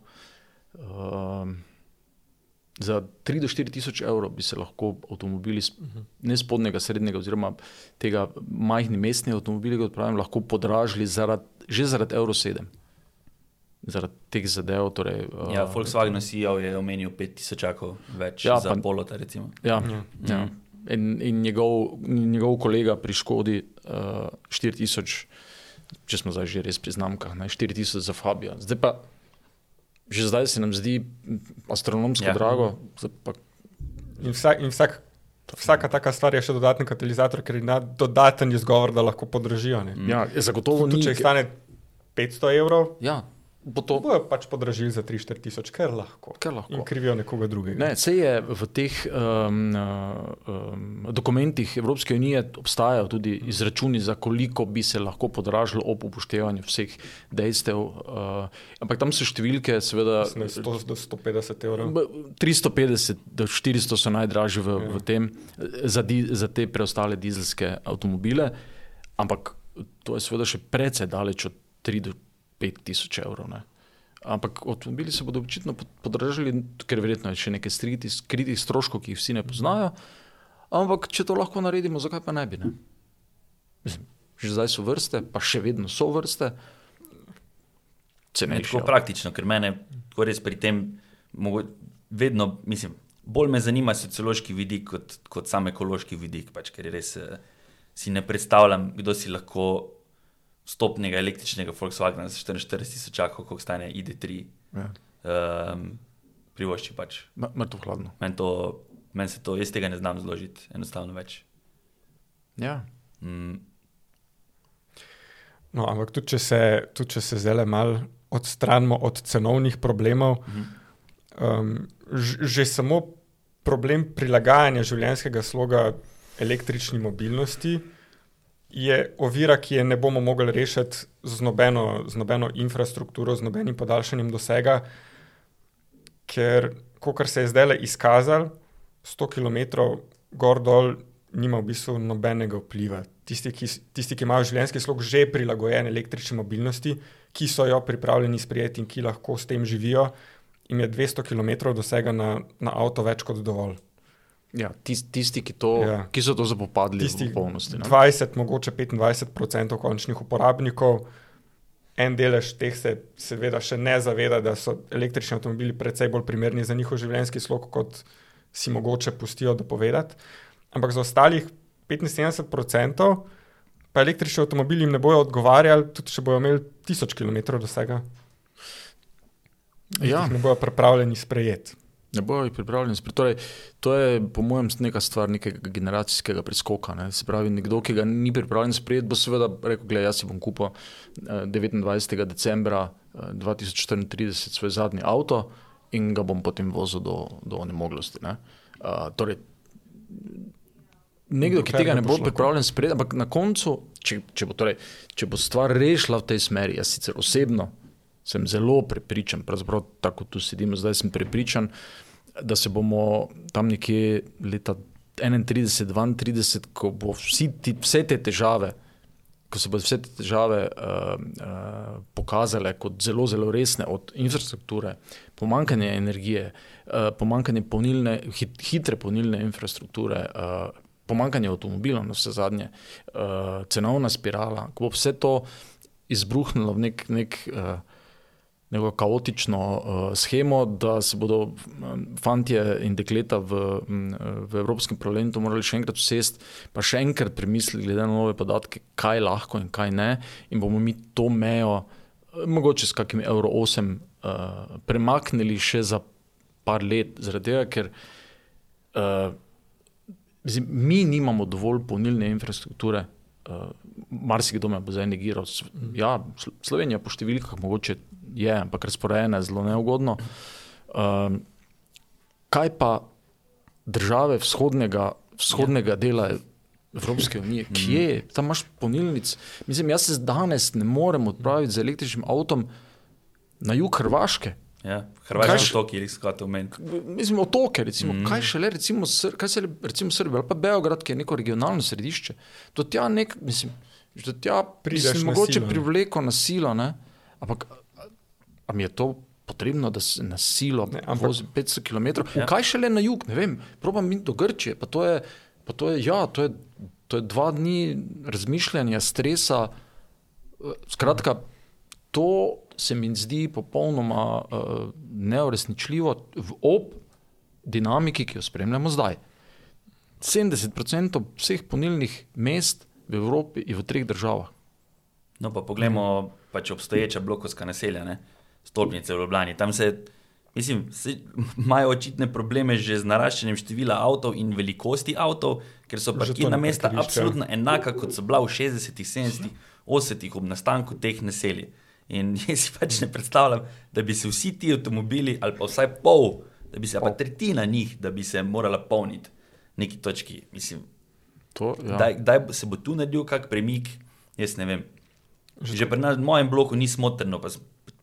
S1: Uh, Za 3 do 4 tisoč evrov bi se lahko avtomobili, ne spodnjega, srednjega, oziroma tega majhnega mestnega avtomobila, kot pravim, lahko podražili zaradi, že zaradi Euro 7 zaradi teh zadev. Torej,
S2: uh, ja, Volkswagen CEO je omenil 5000 več ja, za pa, polota. Recimo.
S1: Ja, ja. ja. In, in njegov, njegov kolega pri Škodi uh, 4000, če smo zdaj že res pri znamkah, 4000 za Fabija. Zdaj pa, že zdaj se nam zdi astronomsko ja. drago. Pa...
S3: In, vsak, in vsak, vsaka taka stvar je še dodatni katalizator, ker je dodaten izgovor, da lahko podražijo.
S1: Ja, zagotovo ni.
S3: Če jih stane 500 evrov.
S1: Ja bo to.
S3: Bojo pač podražili za 3-4 tisoč, ker lahko.
S1: Ker lahko.
S3: In krivijo nekoga drugega.
S1: Ne, se je v teh um, um, dokumentih Evropske unije obstajajo tudi izračuni, za koliko bi se lahko podražilo ob upoštevanju vseh dejstev. Uh, ampak tam so številke, seveda.
S3: 100 do 150 evrov.
S1: 350 do 400 so najdražji v, je. v ja. tem, za, di, za te preostale dizelske avtomobile. Ampak to je seveda še precej daleč od 3 do 4. 5000 evrov. Ne. Ampak avtomobili se bodo očitno podražili, ker verjetno je še nekaj skritih stroškov, ki jih vsi ne poznajo. Ampak če to lahko naredimo, zakaj pa ne bi? Ne? Mislim, že zdaj so vrste, pa še vedno so vrste. Je
S2: tako praktično, ker mene res pri tem vedno, mislim, bolj me zanima sociološki vidik kot, kot sam ekološki vidik, pač, ker res eh, si ne predstavljam, kdo si lahko stopnega električnega Volkswagena za 44 tisočakov, koliko stane ID3,
S1: Ja.
S2: um, privošči pač.
S1: Ma- Mrtvo hladno.
S2: Meni to, men se to, jaz tega ne znam zložiti, enostavno več.
S1: Ja.
S2: Mm,
S3: No, ampak tudi če se, tudi če se zdaj malo odstranimo od cenovnih problemov, um, ž- že samo problem prilagajanja življenjskega sloga električni mobilnosti je ovira, ki je ne bomo mogli rešiti z nobeno, z nobeno infrastrukturo, z nobenim podaljšanjem dosega, ker, kot se je zdaj le izkazalo, 100 km gor dol nima v bistvu nobenega vpliva. Tisti, ki, tisti, ki imajo življenjski slog že prilagojen električni mobilnosti, ki so jo pripravljeni sprejeti in ki lahko s tem živijo, jim je 200 km dosega na, na avto več kot dovolj.
S1: Ja, tisti, tisti ki, to,
S3: Ja.
S1: ja. ki so to zapopadli
S3: Tistih
S1: v polnosti. Ne?
S3: 20, mogoče 25% končnih uporabnikov, en delež teh se seveda še ne zaveda, da so električni avtomobili precej bolj primerni za njihov življenjski slog, kot si mogoče pustijo dopovedati. Ampak za ostalih 75% pa električni avtomobili jim ne bojo odgovarjali, tudi če bojo imeli 1000 km dosega.
S1: Ja,
S3: Jih ne bojo pripravljeni sprejeti.
S1: Ne bojo jih pripravljeni. Torej, to je, po mojem, neka stvar nekega generacijskega preskoka. Ne? Se pravi, nekdo, ki ga ni pripravljen sprejeti, bo seveda rekel: Glej, jaz si bom kupil eh, 29. decembra eh, 2034 svoj zadnji avto in ga bom potem vozil do, do onemoglosti. Ne? Uh, torej, Nekdo, ki tega
S3: ne bo
S1: pripravljen sprejeti, ampak na koncu, če, če, bo, torej, če bo stvar rešila v tej smeri, jaz sicer osebno sem zelo prepričan, pravzaprav tako tu sedimo, zdaj sem prepričan, da se bomo tam nekje leta 31-32, ko bo vsi ti, vse te težave, ko se bodo vse te težave uh, uh, pokazale kot zelo, zelo resne, od infrastrukture, pomankanje energije, uh, pomankanje polnilne, hit, hitre polnilne infrastrukture, uh, pomankanje avtomobilov, na vse zadnje, uh, cenovna spirala, ko bo vse to izbruhnilo v nek. nek uh, neko kaotično uh, schemo, da se bodo um, fantje in dekleta v, m, v Evropskem parlamentu morali še enkrat usesti, pa še enkrat premisliti, glede na nove podatke, kaj lahko in kaj ne, in bomo mi to mejo, eh, mogoče s kakim Euro 8, uh, premaknili še za par let, zaradi tega, ker uh, mi nimamo dovolj polnilne infrastrukture. Uh, Marsikdo me bo zdaj negiral. Ja, Sl- Slovenija po številkah mogoče je, ampak razporejena je zelo neugodno. Um, kaj pa države vzhodnega, vzhodnega dela Evropske unije, kje? Tam imaš polnilnic. Mislim, jaz se danes ne morem odpraviti z električnim avtom na jug Hrvaške.
S2: ja, Hrvaški otoki, jih skratite omeniti.
S1: Mislim, otoke, recimo, mm. kaj še le, recimo, Sr kaj se recimo Srbija ali pa Beograd, ki je neko regionalno središče. Do tja nek, mislim, do tja
S3: Prideš
S1: mislim, mogoče
S3: silo,
S1: privleko na silo, ne? ampak a- a mi je to potrebno, da se na silo
S3: Ne, ampak-
S1: vozi 500 km?
S2: Ja.
S1: Kaj še le na jug, ne vem, probam iti do Grčije, pa to je, pa to je, ja, to je, to je dva dni razmišljanja, stresa. Eh, Skratka, to se mi zdi popolnoma uh, neuresničljivo v ob dinamiki, ki jo spremljamo zdaj. 70% vseh ponilnih mest v Evropi je v treh državah.
S2: No, pa poglejmo pač obstoječa blokovska naselja, ne? Stolpnice v Ljubljani. Tam se, mislim, se, imajo očitne probleme že z naraščanjem števila avtov in velikosti avtov, ker so
S3: Že
S2: parkirna mesta absolutno enaka, kot so bila v 60-ih, 70-ih, 80-ih ob nastanku teh naselij. In jaz si pač ne predstavljam, da bi se vsi ti avtomobili, ali pa vsaj pol, da bi se pa tretjina njih, da bi se morala polniti neki točki. Mislim,
S1: To, ja.
S2: Kdaj, kdaj se bo tu naredil kak premik, jaz ne vem. Že pri nas, v mojem bloku ni smotrno, pa,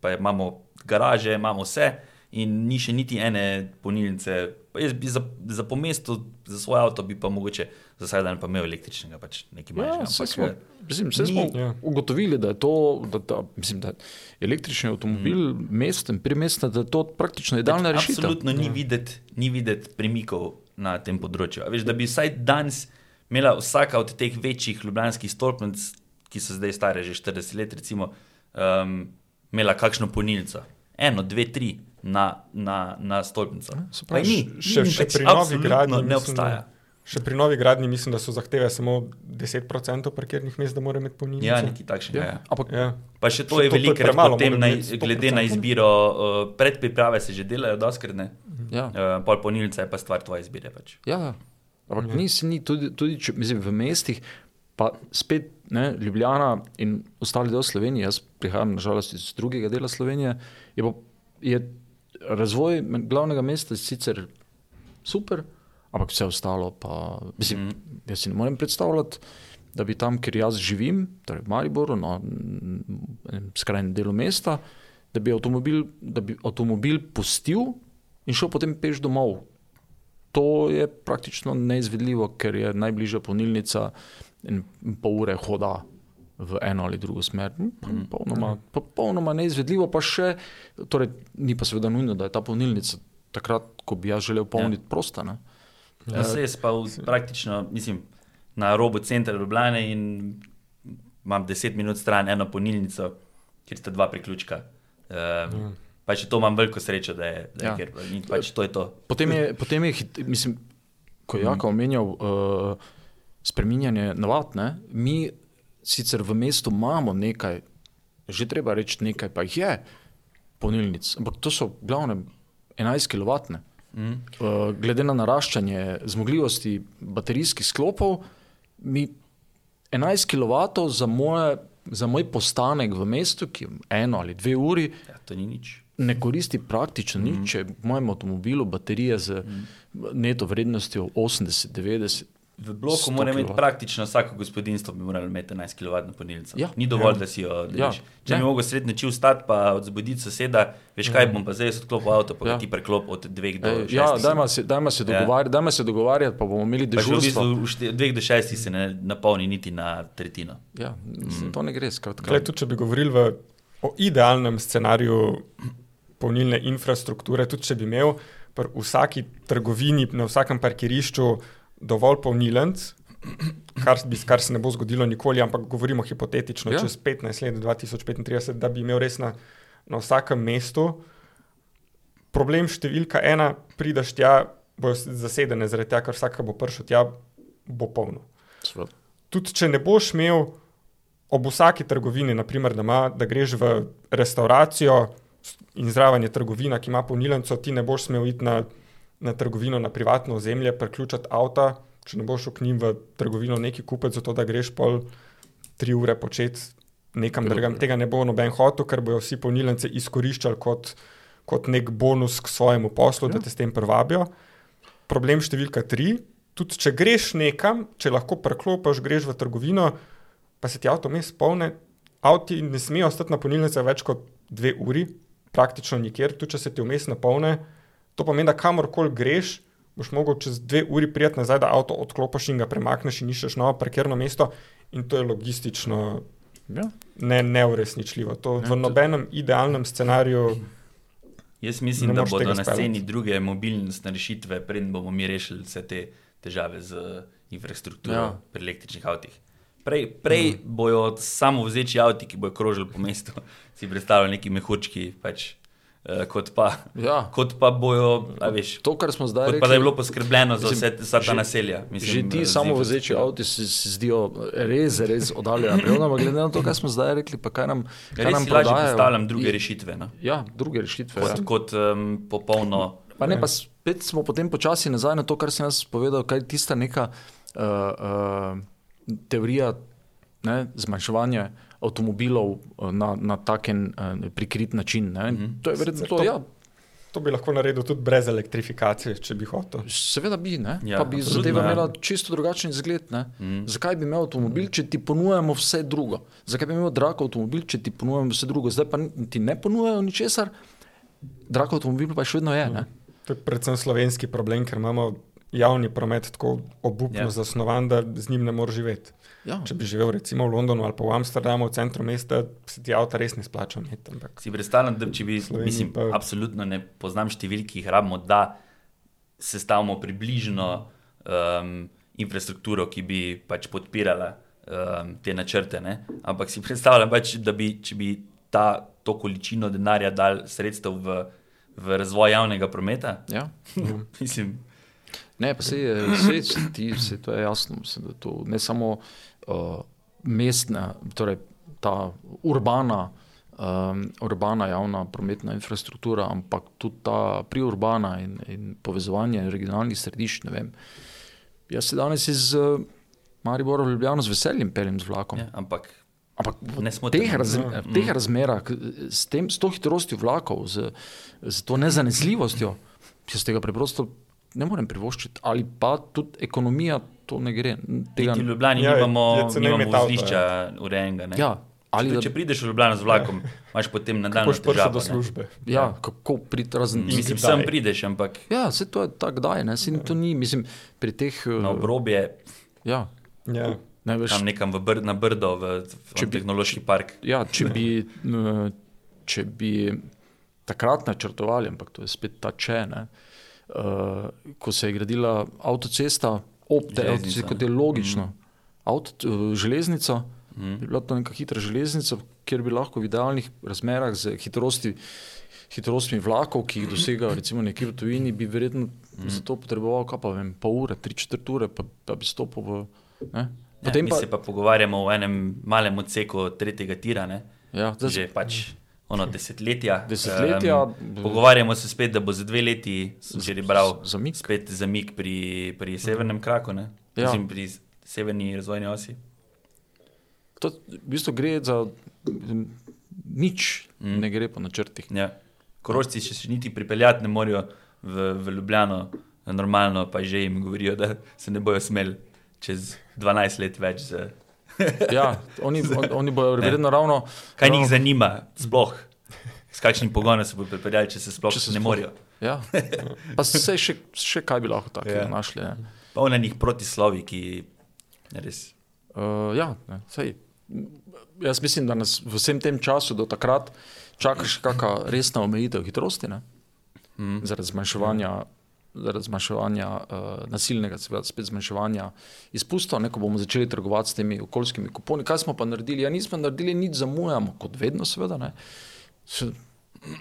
S2: pa imamo garaže, imamo vse in ni še niti ene polnilnice. Jaz bi za, za po mestu, za svoj avto, bi pa mogoče za vsak dan pa imel električnega, pač nekaj
S1: Ja,
S2: manjšega.
S1: saj
S2: ampak,
S1: smo,
S2: eh,
S1: mislim,
S2: ni-
S1: smo
S3: Ja.
S1: ugotovili, da je to, da, da, mislim, da električni avtomobil mm. mesten, primesten, da je to praktično idealna rešitev.
S2: Absolutno ni videti videt premikov na tem področju. A Veš, da bi vsaj danes imela vsaka od teh večjih ljubljanskih stolpnic, ki so zdaj stare že 40 let, recimo, um, imela kakšno polnilnico. Eno, dve, tri na, na, na stolpnico. Pa
S1: pravi,
S2: ni,
S3: še-
S2: ni,
S3: še
S2: pač
S3: pri novi gradnji
S2: ne
S3: mislim,
S2: obstaja.
S3: da- Še pri novi gradnji mislim, da so zahteve samo 10% parkirnih mest, da mora imeti polnilnico.
S2: Ja, nekaj takšnega.
S1: Ja.
S2: Ja.
S1: Ampak
S3: Ja.
S2: Pa še to
S3: Še
S2: je veliko, potem na, glede na
S3: 100%.
S2: izbiro, uh, predpriprave se že delajo, doskrat ne.
S1: ja.
S2: Uh, pol polnilnica je pa stvar tvoje izbire. Pač.
S1: Ja, ja. ampak ja. nisi ni tudi, tudi če, mislim, v mestih, pa spet ne, Ljubljana in ostali del Slovenije, jaz prihajam nažalost iz drugega dela Slovenije, je, pa, je razvoj glavnega mesta sicer super, ampak vse ostalo pa, mislim, mm. jaz si ne morem predstavljati. Da bi tam, kjer jaz živim, torej v Mariboru, na enem skrajnem delu mesta, da bi avtomobil, da bi avtomobil pustil in šel potem peš domov, To je praktično neizvedljivo, ker je najbližja polnilnica in pol ure hoda v eno ali drugo smer. Hm, Popolnoma, popolnoma neizvedljivo, pa še, torej, ni pa seveda nujno, da je ta polnilnica takrat, ko bi jaz želel polniti, ja. prosta. Ne?
S2: Ja, se jaz pa v, praktično, mislim, na robu centra Ljubljane in imam 10 minut stran eno polnilnico, kjer sta dva priključka. Um, pa še to imam veliko srečo, da je, da je
S1: Ja.
S2: ker, pač to je to.
S1: Potem je, potem je hit, mislim, ko je Jaka omenjal uh, spreminjanje navad, ne? mi sicer v mestu imamo nekaj, že treba reči nekaj, pa jih je polnilnic, ampak to so glavne 11 kW.
S2: Mm.
S1: Uh, glede na naraščanje zmogljivosti baterijskih sklopov, mi 11 kW za, moje, za moj postanek v mestu, ki je eno ali dve uri,
S2: Ja, to ni nič.
S1: ne koristi praktično
S2: Mhm.
S1: nič, če v mojem avtomobilu baterija z neto vrednostjo 80-90.
S2: V bloku
S1: 100
S2: mora imeti
S1: kilovat.
S2: praktično vsako gospodinjstvo, bi moralo imeti 11 kW polnilnico.
S1: Ja.
S2: Ni dovolj, ja. da si jo deliš.
S1: Ja.
S2: Ja. Če
S1: Ne.
S2: bi mogel srednji noči vstati, pa odzbuditi soseda, veš kaj, bom pa zdaj odklopil avto, pa
S1: Ja.
S2: ja. ti preklop od 2 do
S1: E,
S2: 6.
S1: ja, dajmo se, dajmo se,
S2: Ja.
S1: dogovarjati, dajmo se dogovarjati, pa bomo imeli
S2: Pa že v
S1: dežurstvo.
S2: bistvu šte- dveh do šestih se ne napolni niti na tretjino.
S1: Ja, mislim, to ne gre skratka.
S3: Klej, tudi če bi govorili v, o idealnem scenariju polnilne infrastrukture, tudi če bi imel pri vsaki trgovini, na vsakem parkirišču dovolj polnilnic, kar, bi, kar se ne bo zgodilo nikoli, ampak govorimo hipotetično,
S1: Ja.
S3: čez 15 let, 2035, da bi imel res na, na vsakem mestu. Problem številka ena, prideš tja, bojo zasedene, zaradi tega, ker vsak, ki bo prišel tja, bo polno tudi če ne boš imel ob vsaki trgovini, naprimer, da, ima, da greš v restauracijo in zraven je trgovina, ki ima polnilnico, ti ne boš smel iti na, na trgovino na privatno ozemlje, priključiti avta, če ne boš šel k njim v trgovino nekaj kupiti, zato da greš pol tri ure početi nekam drugam. Tega ne bo noben hotel, ker bojo vsi polnilnice izkoriščali kot, kot nek bonus k svojemu poslu, ja. da te s tem privabijo. Problem številka tri. Tudi če greš nekam, če lahko preklopiš, greš v trgovino, pa se ti avto mes polne, avti ne smejo ostati na polnilnici več kot dve uri, praktično nikjer, tudi če se ti vmes napolne. To pomeni, da kamorkoli greš, boš mogel čez dve uri prijeti nazaj, da avto odklopiš in ga premakneš in iščeš novo parkirno mesto, in to je logistično
S1: Ja.
S3: ne, neuresničljivo. To
S1: Ne,
S3: v nobenem idealnem scenariju.
S2: Jaz mislim, da bodo na sceni druge mobilnostne rešitve, preden bomo mi rešili vse te težave z infrastrukturo
S1: Ja.
S2: ja. pri električnih avtih. Prej, prej mm. bojo samo vzeči avti, ki bojo krožili po mestu, si predstavljali neki mehurčki, pač, kot, pa,
S1: Ja.
S2: kot pa bojo, veš,
S1: To, kar smo zdaj rekli,
S2: pa da je bilo poskrbljeno za
S1: mislim,
S2: vse, vsa ta
S1: že-
S2: naselja.
S1: Že ti
S2: z
S1: samo vozeči avti se, se zdijo res, res oddaljeni. Ampak glede na to, kar smo zdaj rekli, pa kaj nam, kaj
S2: Res
S1: nam
S2: lažje predstavljam druge rešitve. No?
S1: Ja, druge rešitve.
S2: Kot,
S1: ja.
S2: kot um, popolno.
S1: Pa ne, pa spet smo potem počasi nazaj na to, kar sem jaz povedal, kaj je tista neka uh, uh, teorija ne, zmanjševanja avtomobilov uh, na, na taken uh, prikrit način. Mm -hmm. To je verjetno to. Ja,
S3: To bi lahko naredil tudi brez elektrifikacije, če bi hotel.
S1: seveda bi, ne?
S2: Ja,
S1: pa bi
S2: absolutno,
S1: zadeva
S2: ja.
S1: imela čisto drugačen izgled. Ne?
S2: Mm.
S1: Zakaj bi imel avtomobil, če ti ponujamo vse drugo? Zakaj bi imel drag avtomobil, če ti ponujamo vse drugo? Zdaj pa ti ne ponujajo ničesar, drag avtomobil pa še vedno je. Ne?
S3: To je predvsem slovenski problem, ker imamo javni promet tako obupno
S2: Ja.
S3: zasnovan, da z njim ne moreš živeti.
S1: Ja.
S3: Če bi živel recimo v Londonu ali pa v Amsterdamu, v centru mesta, se ti avto res ne splača
S2: Si predstavljam, da če bi,
S3: Sloveniji
S2: mislim,
S3: pa-
S2: absolutno ne poznam številk, ki jih rabimo, da sestavimo približno um, infrastrukturo, ki bi pač podpirala um, te načrte. Ne? Ampak si predstavljam, pač, da bi, če bi ta, to količino denarja dal sredstev v, v razvoj javnega prometa,
S1: Ja.
S2: mislim,
S1: Ne, pa se je, se, ti, se to je jasno. Mislim, da to ne samo uh, mestna, torej ta urbana, um, urbana javna prometna infrastruktura, ampak tudi ta priurbana in, in povezovanje regionalnih središč. ne vem. Jaz se danes iz uh, Maribora v Ljubljano z veseljem peljem z vlakom.
S2: ja, ampak
S1: Ampak v teh, raz,
S3: Ja.
S1: v teh razmerah, k- s, tem, s to hitrostjo vlakov, z, z to nezanesljivostjo, jaz tega preprosto ne morem privoščiti. Ali pa tudi ekonomija to ne gre. Tega,
S2: v Ljubljani
S3: Ja,
S2: ja, nimamo, nimamo vozlišča urejenega. ne.
S1: ja, ali
S2: Če,
S1: da,
S2: če prideš v Ljubljano z vlakom, imaš potem
S3: prišel
S2: težavo.
S3: do
S2: ne.
S3: službe.
S1: ja, kako priti razen.
S3: In
S2: Mislim, sem prideš, ampak
S1: Ja, se to je tako, da je. Se to ni, mislim, pri teh. eh,
S2: na obrobje,
S1: Ja,
S3: Ja.
S1: ne veš.
S2: tam nekam v br na Brdo, v, v
S1: bi-
S2: tehnološki park.
S1: Ja, če bi, eh, če bi takrat načrtovali, ampak to je spet ta če, ne, uh, ko se je gradila avtocesta, avtocesti, kot je logično. Mm. Avto, eh, železnica,
S2: Mm.
S1: bi bila to neka hitra železnica, kjer bi lahko v idealnih razmerah z hitrosti. Hitrostmi vlakov, ki jih dosegajo, recimo nekje v tujini, bi verjetno mm. za to potreboval, pa vem, pol ure, tri četrt ure, pa, pa bi stopil v. Ne?
S2: Ja,
S1: Potem
S2: mi
S1: pa,
S2: se pa pogovarjamo o enem malem odseku tretjega tira, ne?
S1: ja, zdaj,
S2: že pač ono desetletja.
S1: Desetletja,
S2: Em, pogovarjamo se spet, da bo za dve leti, sem že bral,
S1: zamik.
S2: spet zamik pri, pri severnem kraku, ne?
S1: Ja.
S2: Mislim, pri severni razvojni osi.
S1: To v bistvu gre za nič, mm. ne gre po načrtih.
S2: Ja. Korošci še, še niti pripeljati ne morejo v, v Ljubljano, normalno pa že jim govorijo, da se ne bojo smeli čez 12 let več. Z...
S1: Ja, oni, on, oni bodo verjetno ravno.
S2: Kaj
S1: ravno,
S2: njih zanima, sploh? S kakšnim pogonom se bodo pripeljali, če se sploh
S1: Če se
S2: ne
S1: sploh-
S2: morejo.
S1: Ja. Pa se še, še kaj bi lahko tako
S2: Ja.
S1: našli. Ne?
S2: Polno njih protislovi, ki res.
S1: Uh, ja, ne, sej. Jaz mislim, da nas v vsem tem času do takrat čaka še kakšna resna omejitev hitrosti, ne?
S2: Mm.
S1: zaradi zmanjševanja, zaradi zmanjševanja uh, nasilnega, seveda spet zmanjševanja izpustov, ne, ko bomo začeli trgovati s temi okoljskimi kuponi. Kaj smo pa naredili? Ja, nismo naredili nič, zamujamo, kot vedno, seveda. Ne. Se,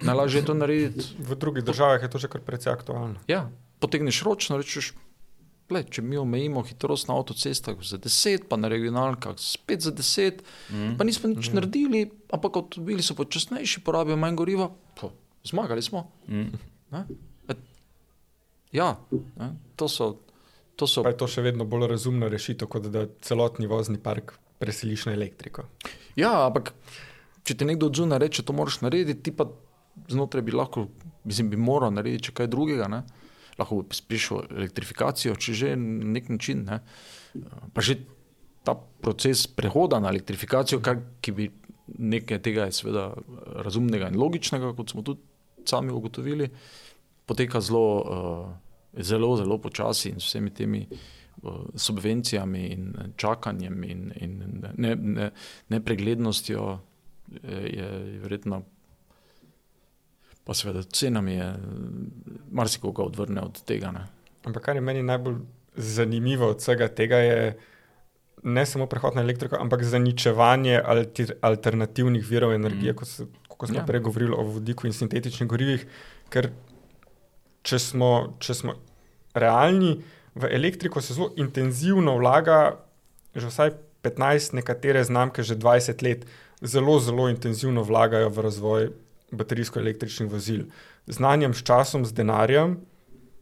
S1: najlažje je to narediti.
S3: V drugih državah je to že kar precej aktualno.
S1: Ja, potegneš ročno, rečeš. Gled, če mi omejimo hitrost na avtocestah za 10, pa na regionalkah spet za 10, mm. pa nismo nič mm. naredili, ampak avtomobili so počasnejši, porabijo manj goriva, po, zmagali smo.
S2: Mm.
S1: Ne? Ja, ne? to so. To so
S3: Pa je to še vedno bolj razumna rešitev, kot da celotni vozni park preseliš na elektriko.
S1: ja, ampak če ti nekdo odzuna reče, to moraš narediti, ti pa znotraj bi lahko, mislim, bi moral narediti še kaj drugega. Ne? Lahko bi prišel elektrifikacijo, če že na nek način. Ne? Pa že ta proces prehoda na elektrifikacijo, kar, ki bi nekaj tega je seveda razumnega in logičnega, kot smo tudi sami ugotovili, poteka zelo, uh, zelo, zelo počasi in s vsemi temi uh, subvencijami in čakanjem in, in ne, ne, nepreglednostjo je, je verjetno. Pa seveda cenami je marsikoga odvrne od tega. Ne?
S3: Ampak kar je meni najbolj zanimivo od vsega tega, je ne samo prehod na elektriko, ampak zaničevanje alter, alternativnih virov energije, mm. kot, se, kot smo
S1: ja.
S3: prej govorili o vodiku in sintetičnih gorivih. Ker če smo, če smo realni, v elektriko se zelo intenzivno vlaga, že vsaj 15, nekatere znamke že 20 let, zelo, zelo intenzivno vlagajo v razvoj baterijsko-električnih vozil. Znanjem, s časom, z denarjem,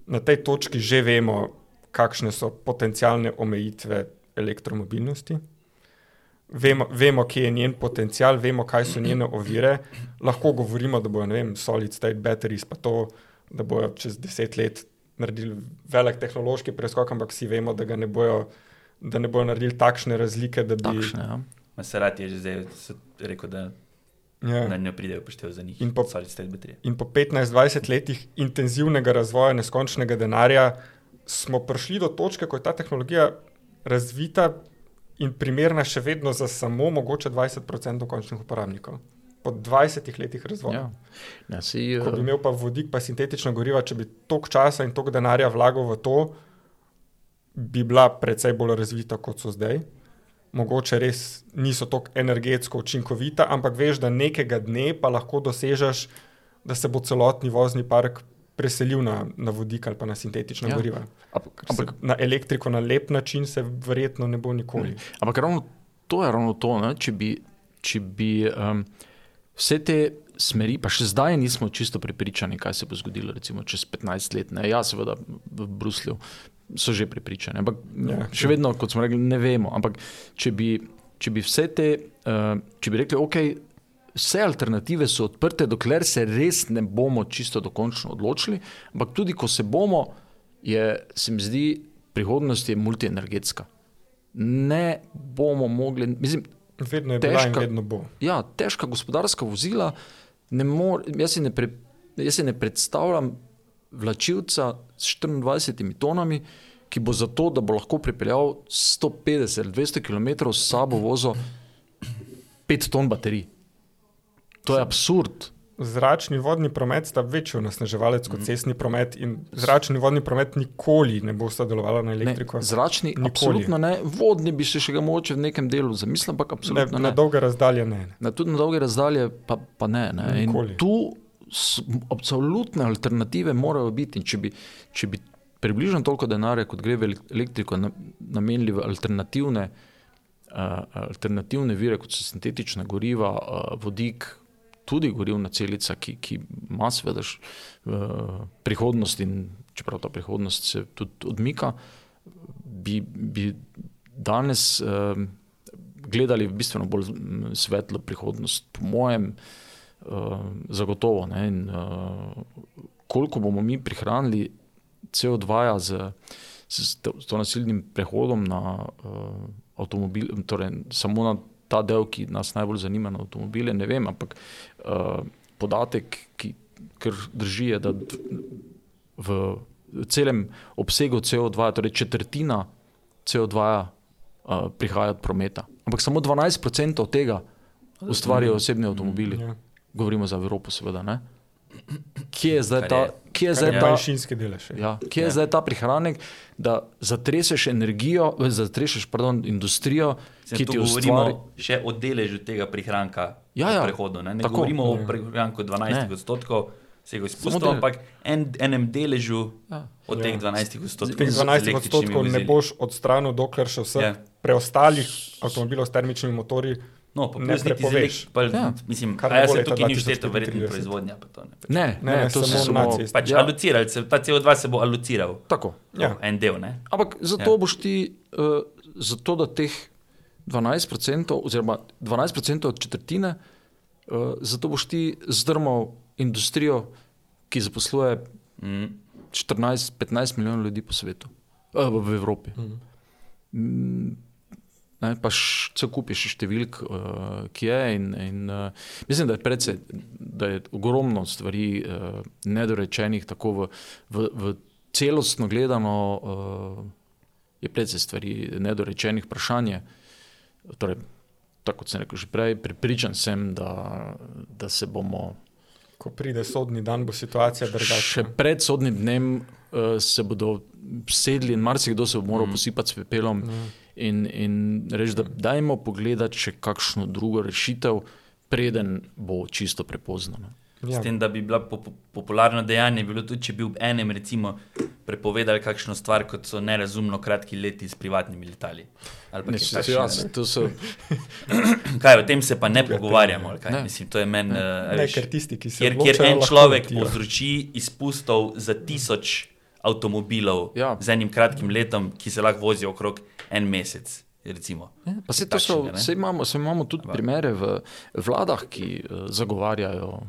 S3: na tej točki že vemo, kakšne so potencijalne omejitve elektromobilnosti. vemo, vemo, kje je njen potencial, vemo, kaj so njene ovire. Lahko govorimo, da bojo vem, solid state batteries, pa to, da bojo čez deset let naredili velik tehnološki preskok, ampak vsi vemo, da, ne bojo, da ne bojo naredili takšne razlike. Bi...
S1: Takšne, ja.
S2: Maserati je že zdaj rekel, da ja. ne pridejo poštev za njih.
S3: In po, in po 15-20 letih intenzivnega razvoja neskončnega denarja smo prišli do točke, ko je ta tehnologija razvita in primerna še vedno za samo mogoče 20% končnih uporabnikov. Po 20 letih razvoja. Ja. Ja, si, uh... Ko bi imel pa vodik, pa sintetična goriva, če bi toliko časa in toliko denarja vlagal v to, bi bila precej bolj razvita kot so zdaj. Mogoče res niso tako energetsko učinkovita, ampak veš, da nekega dne pa lahko dosežeš, da se bo celotni vozni park preselil na, na vodik ali pa na sintetična ja. goriva. Ampak na elektriko na lep način se verjetno ne bo nikoli.
S1: Ne. Ampak ravno to je ravno to, ne? če bi, če bi um, vse te smeri, pa še zdaj nismo čisto prepričani, kaj se bo zgodilo, recimo čez 15 let. Ne? Ja, seveda v Bruslju so že prepričani, ampak ja, še vedno, kot smo rekli, ne vemo. Ampak če bi, če bi vse te, uh, če bi rekli, ok vse alternative so odprte, dokler se res ne bomo čisto dokončno odločili. Ampak tudi, ko se bomo, je, se mi zdi, prihodnost je multienergetska. Ne bomo mogli, mislim,
S3: vedno je težka, bila in vedno bo.
S1: Ja, težka gospodarska vozila. Mor, jaz, si pre, jaz si ne predstavljam vlačilca s 24 tonami, ki bo zato, da bo lahko pripeljal 150 ali 200 km s sabo vozo 5 ton baterij. To je absurd.
S3: Zračni vodni promet sta večji onesnaževalec kot mm. cestni promet, in zračni vodni promet nikoli ne bo sodeloval na elektriko.
S1: Ne, zračni, nikoli. absolutno ne, vodni bi se še ga moče v nekem delu zamisliti, ampak absolutno ne.
S3: ne. Na dolge razdalje ne. ne.
S1: Na, tudi na dolge razdalje pa, pa ne. ne. Tu absolutne alternative morajo biti. Če bi, če bi približno toliko denarja, kot gre v elektriko, namenili v alternativne. Uh, alternativne vire, kot so sintetična goriva, uh, vodik, tudi gorivna celica, ki, ki ima seveda uh, prihodnost in čeprav ta prihodnost se tudi odmika, bi, bi danes uh, gledali v bistveno bolj svetlo prihodnost, po mojem, uh, zagotovo. Ne, in, uh, koliko bomo mi prihranili CO2 -ja z, z, z to nasilnim prehodom na uh, avtomobil, torej samo na ta del, ki nas najbolj zanima na avtomobile, ne vem, ampak uh, podatek, ki drži, je, da v celem obsegu CO2, torej četrtina CO2 uh, eh, prihaja od prometa. Ampak samo 12% od tega ustvarjajo osebni avtomobili. Ja. Govorimo za Evropo, seveda. Ne? Kje je zdaj ta, kje je zdaj ta, ja, kje je ja. zdaj ta prihranek, da zatreseš energijo, zatreseš pardon, industrijo,
S2: Sem ki ti ustvari... še o deležu tega prihranka ja, ja. prehodu. Ne, ne govorimo ja. o prihranku 12 odstotkov. Izpustil, ampak en, enem deležu ja. od teh 12 odstotkov.
S3: Teh 12 odstotkov ne boš odstranil, dokler še vse ja. preostalih avtomobilov s termičnimi motorji
S2: No, pa ne prepoveš. Pa, ja. Mislim, kar je to, ki ni šteto verjetno proizvodnja. To,
S1: ne, ne, ne, ne, to
S2: so samo pač ja. alucirali, ta CO2 se bo aluciral.
S1: Tako.
S2: Ja. En del. Ne?
S1: Ampak zato ja. boš ti, uh, zato da teh 12%, oziroma 12% od četrtine, uh, zato boš ti zdrmal industrijo, ki zaposluje mm. 14-15 milijonov ljudi po svetu, uh, v, v Evropi. Mm. Ne, pa če kupiš številk, uh, ki je. In, in, uh, mislim, da je, predse, da je ogromno stvari uh, nedorečenih, tako v, v, v celostno gledano, uh, je predvsej stvari nedorečenih vprašanje. Torej, tako kot sem rekel že prej, pripričan sem, da, da se bomo.
S3: Ko pride sodni dan, bo situacija drugačna.
S1: Še pred sodnim dnem se bodo sedli in marsikdo se bo moral mm. posipati s pepelom. Mm in, in reči, da dajmo pogledati še kakšno drugo rešitev, preden bo čisto prepozno.
S2: Ja. S tem, da bi bila po, po, popularno dejanje, bilo tudi, če bi v enem recimo prepovedali kakšno stvar, kot so nerazumno kratki leti s privatnimi letali.
S1: Ne, kaj, ja, so...
S2: kaj, o tem se pa ne pogovarjamo. Ne. Mislim, to je meni.
S3: Uh, ker tisti, ki se
S2: jih kjer en človek povzroči izpustov za tisoč avtomobilov ja. z enim kratkim letom, ki se lahko vozijo okrog en mesec. Recimo.
S1: Ja, pa se to so,
S2: Takšnega, ne?
S1: saj imamo, saj imamo tudi
S2: Ampak-
S1: primere v vladah, ki uh, zagovarjajo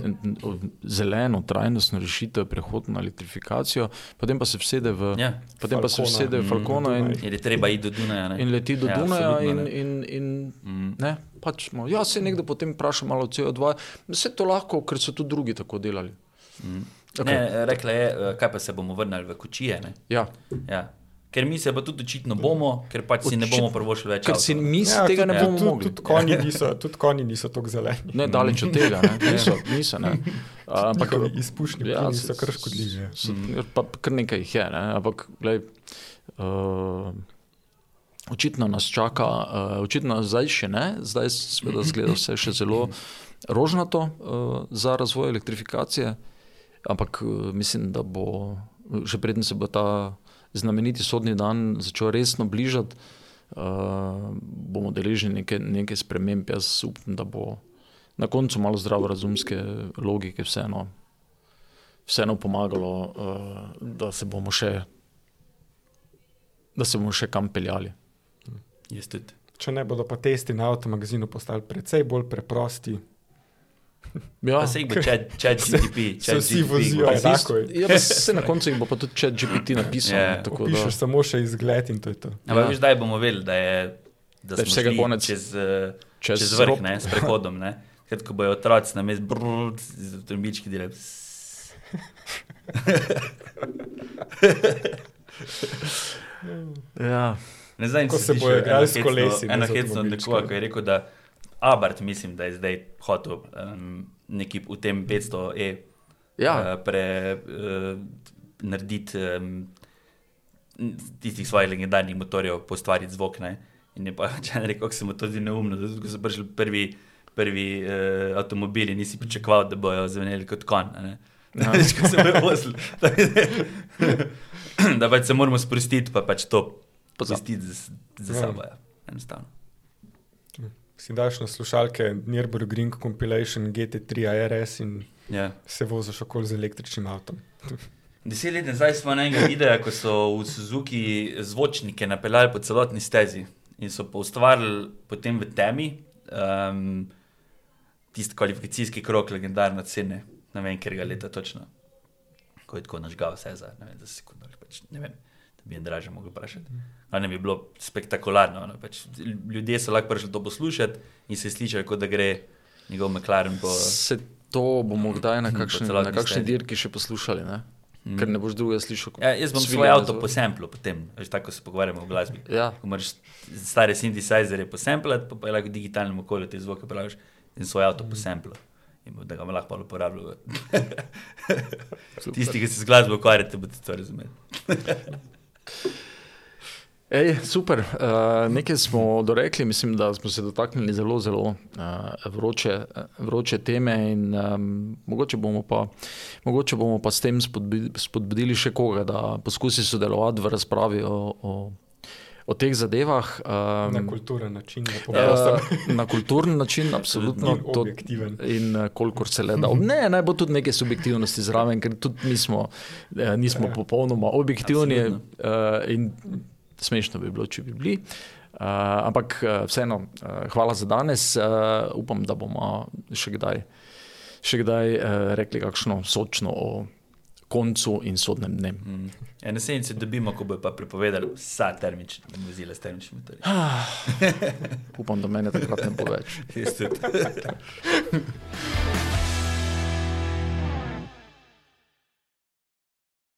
S1: en- en- zeleno, trajnostno rešitev, prehod na elektrifikacijo, potem pa se vsede v,
S2: Ja.
S1: potem pa se
S3: Falcona.
S1: vsede v
S2: Mm,
S1: Falcona in,
S3: Dunaj.
S2: Jer je treba iti do Dunaja. ne?
S1: in leti do
S2: Ja,
S1: Dunaja. In, in, in,
S2: Mm.
S1: ne, pač smo, ja, se nekdo potem vpraša malo o CO2, vse to lahko, ker so tudi drugi tako delali.
S2: Mm.
S1: Okej.
S2: Ne, rekla je, eh, kaj pa se bomo vrnili v kočije. Ne?
S1: Ja,
S2: Ja. Ker mi se pa tudi očitno bomo, ker pač si ne bomo prvošili več.
S1: ker si
S2: avtov.
S1: mi ja, tega ne bomo mogli.
S3: tudi, konji niso, tudi konji niso tako zeleni.
S1: Ne, daleč od tega, ne, niso, niso ne. Ampak
S3: izpušni
S1: ja,
S3: so kar škodljivi. ja.
S1: So, pa kar nekaj jih je, ne? ampak glej, uh, očitno nas čaka, uh, očitno zdaj še ne, zdaj seveda zgleda vse še zelo rožnato uh, za razvoj elektrifikacije, ampak uh, mislim, da bo že preden se bo ta znameniti sodni dan začel resno bližati, uh, bomo deležni neke, neke sprememb. Jaz upam, da bo na koncu malo zdravorazumske logike vseeno vseeno pomagalo, uh, da se bomo še, da se bomo še kam peljali.
S2: Jaz tudi.
S3: Če ne bodo pa testi na avtomagazinu postali precej bolj preprosti,
S1: Ja,
S2: Pa se jih bo chat, chat GTP,
S3: se
S2: chat
S3: vsi vozijo
S2: bo-
S3: enako.
S1: ja, se na koncu jih bo pa tudi če GPT napisal.
S2: Ja,
S1: ne, tako da-
S3: Pišeš samo še izgled in to je to.
S2: Ampak
S1: Ja.
S2: veš, zdaj bomo vedeli, da je, da
S1: Da je
S2: smo
S1: vsega konec.
S2: čez, eh,
S1: Čez
S2: čez, vrh,
S1: rob.
S2: ne, s prehodom. Ne. Ker ko bojo otroci na mestu, z trombički delajo.
S1: Ja,
S2: Ne znam,
S3: Ko
S2: če
S3: se
S2: si
S3: bojo igrali s kolesi, z
S2: hecno
S3: avtomobilčki.
S2: nekoga, ki je rekel, da Abart, mislim, da je zdaj hotel um, neki v tem 500E
S1: ja.
S2: uh, pre, uh, narediti um, tistih svojih legendarnih motorjev, postvariti zvok. Ne? In je pa če ne rekel, kako se mu to zdi neumno, da so prišli prvi, prvi uh, avtomobili, nisi pričakoval, da bojo zveneli kot kon. a ne.
S1: Ja.
S2: Veš, ko se bojo vozili. da pač se moramo sprostiti, pa pač to pustiti za, za sabo. Ja. Enostavno.
S3: Si daš na slušalke Nürburgring Compilation GT3 ARS in
S2: Ja.
S3: se voziš okoli z električnim avtom.
S2: Deset let nazaj smo na enega videa, ko so v Suzuki zvočnike napeljali po celotni stezi in so ustvarili potem v temi um, tisti kvalifikacijski krok, legendarna cene, ne vem, ker ga leta točno, ko je tako nažgal vse za, ne vem, za sekundo ali pač ne vem. Da bi jim draže mogli vprašati. Ne bi bilo spektakularno. No, pač ljudje so lahko prišli to poslušati in se slišijo, kot da gre njegov McLaren po.
S1: Se to bomo kdaj na
S2: Po
S1: kakšni,
S2: celotni
S1: na kakšni dirki še poslušali, ne? Ker ne boš drugega slišal.
S2: Ja, jaz bom svoj avto posemplu, potem, tako se pogovarjamo o glasbi.
S1: Ja,
S2: Ko moraš stare synthesizerje posempljati, pa, pa je lahko v digitalnem okolju te zvoke praviš in svoj avto posemplo. In bo- da ga lahko malo uporabljali. Tisti, ki se z glasbo ukvarjate, boste to razumeli.
S1: Ej, super. Uh, nekaj smo dorekli, mislim, da smo se dotaknili zelo, zelo uh, vroče, eh, vroče teme. In, um, mogoče, bomo pa, mogoče bomo pa s tem spodbudili, še koga, da poskusi sodelovati v razpravi o, o, o teh zadevah. Um,
S3: Na kulturen način, na preprosto.
S1: Uh, na kulturen način, absolutno. To-
S3: objektiven.
S1: In uh, kolikor se le da. Ne, naj bo tudi nekaj subjektivnosti zraven, ker tudi mi smo, eh, nismo
S3: Ja.
S1: popolnoma objektivni.
S2: Absolutno.
S1: Uh, in smešno bi bilo, če bi bili. Uh, ampak uh, vseeno, uh, hvala za danes. Uh, upam, da bomo še kdaj, še kdaj uh, rekli kakšno sočno o koncu in sodnem dnem.
S2: Mm. Ja, na senci dobimo, ko bo pa prepovedali vsa termična vozila s termičnimi motorji.
S1: Upam, da mene takrat ne bo več.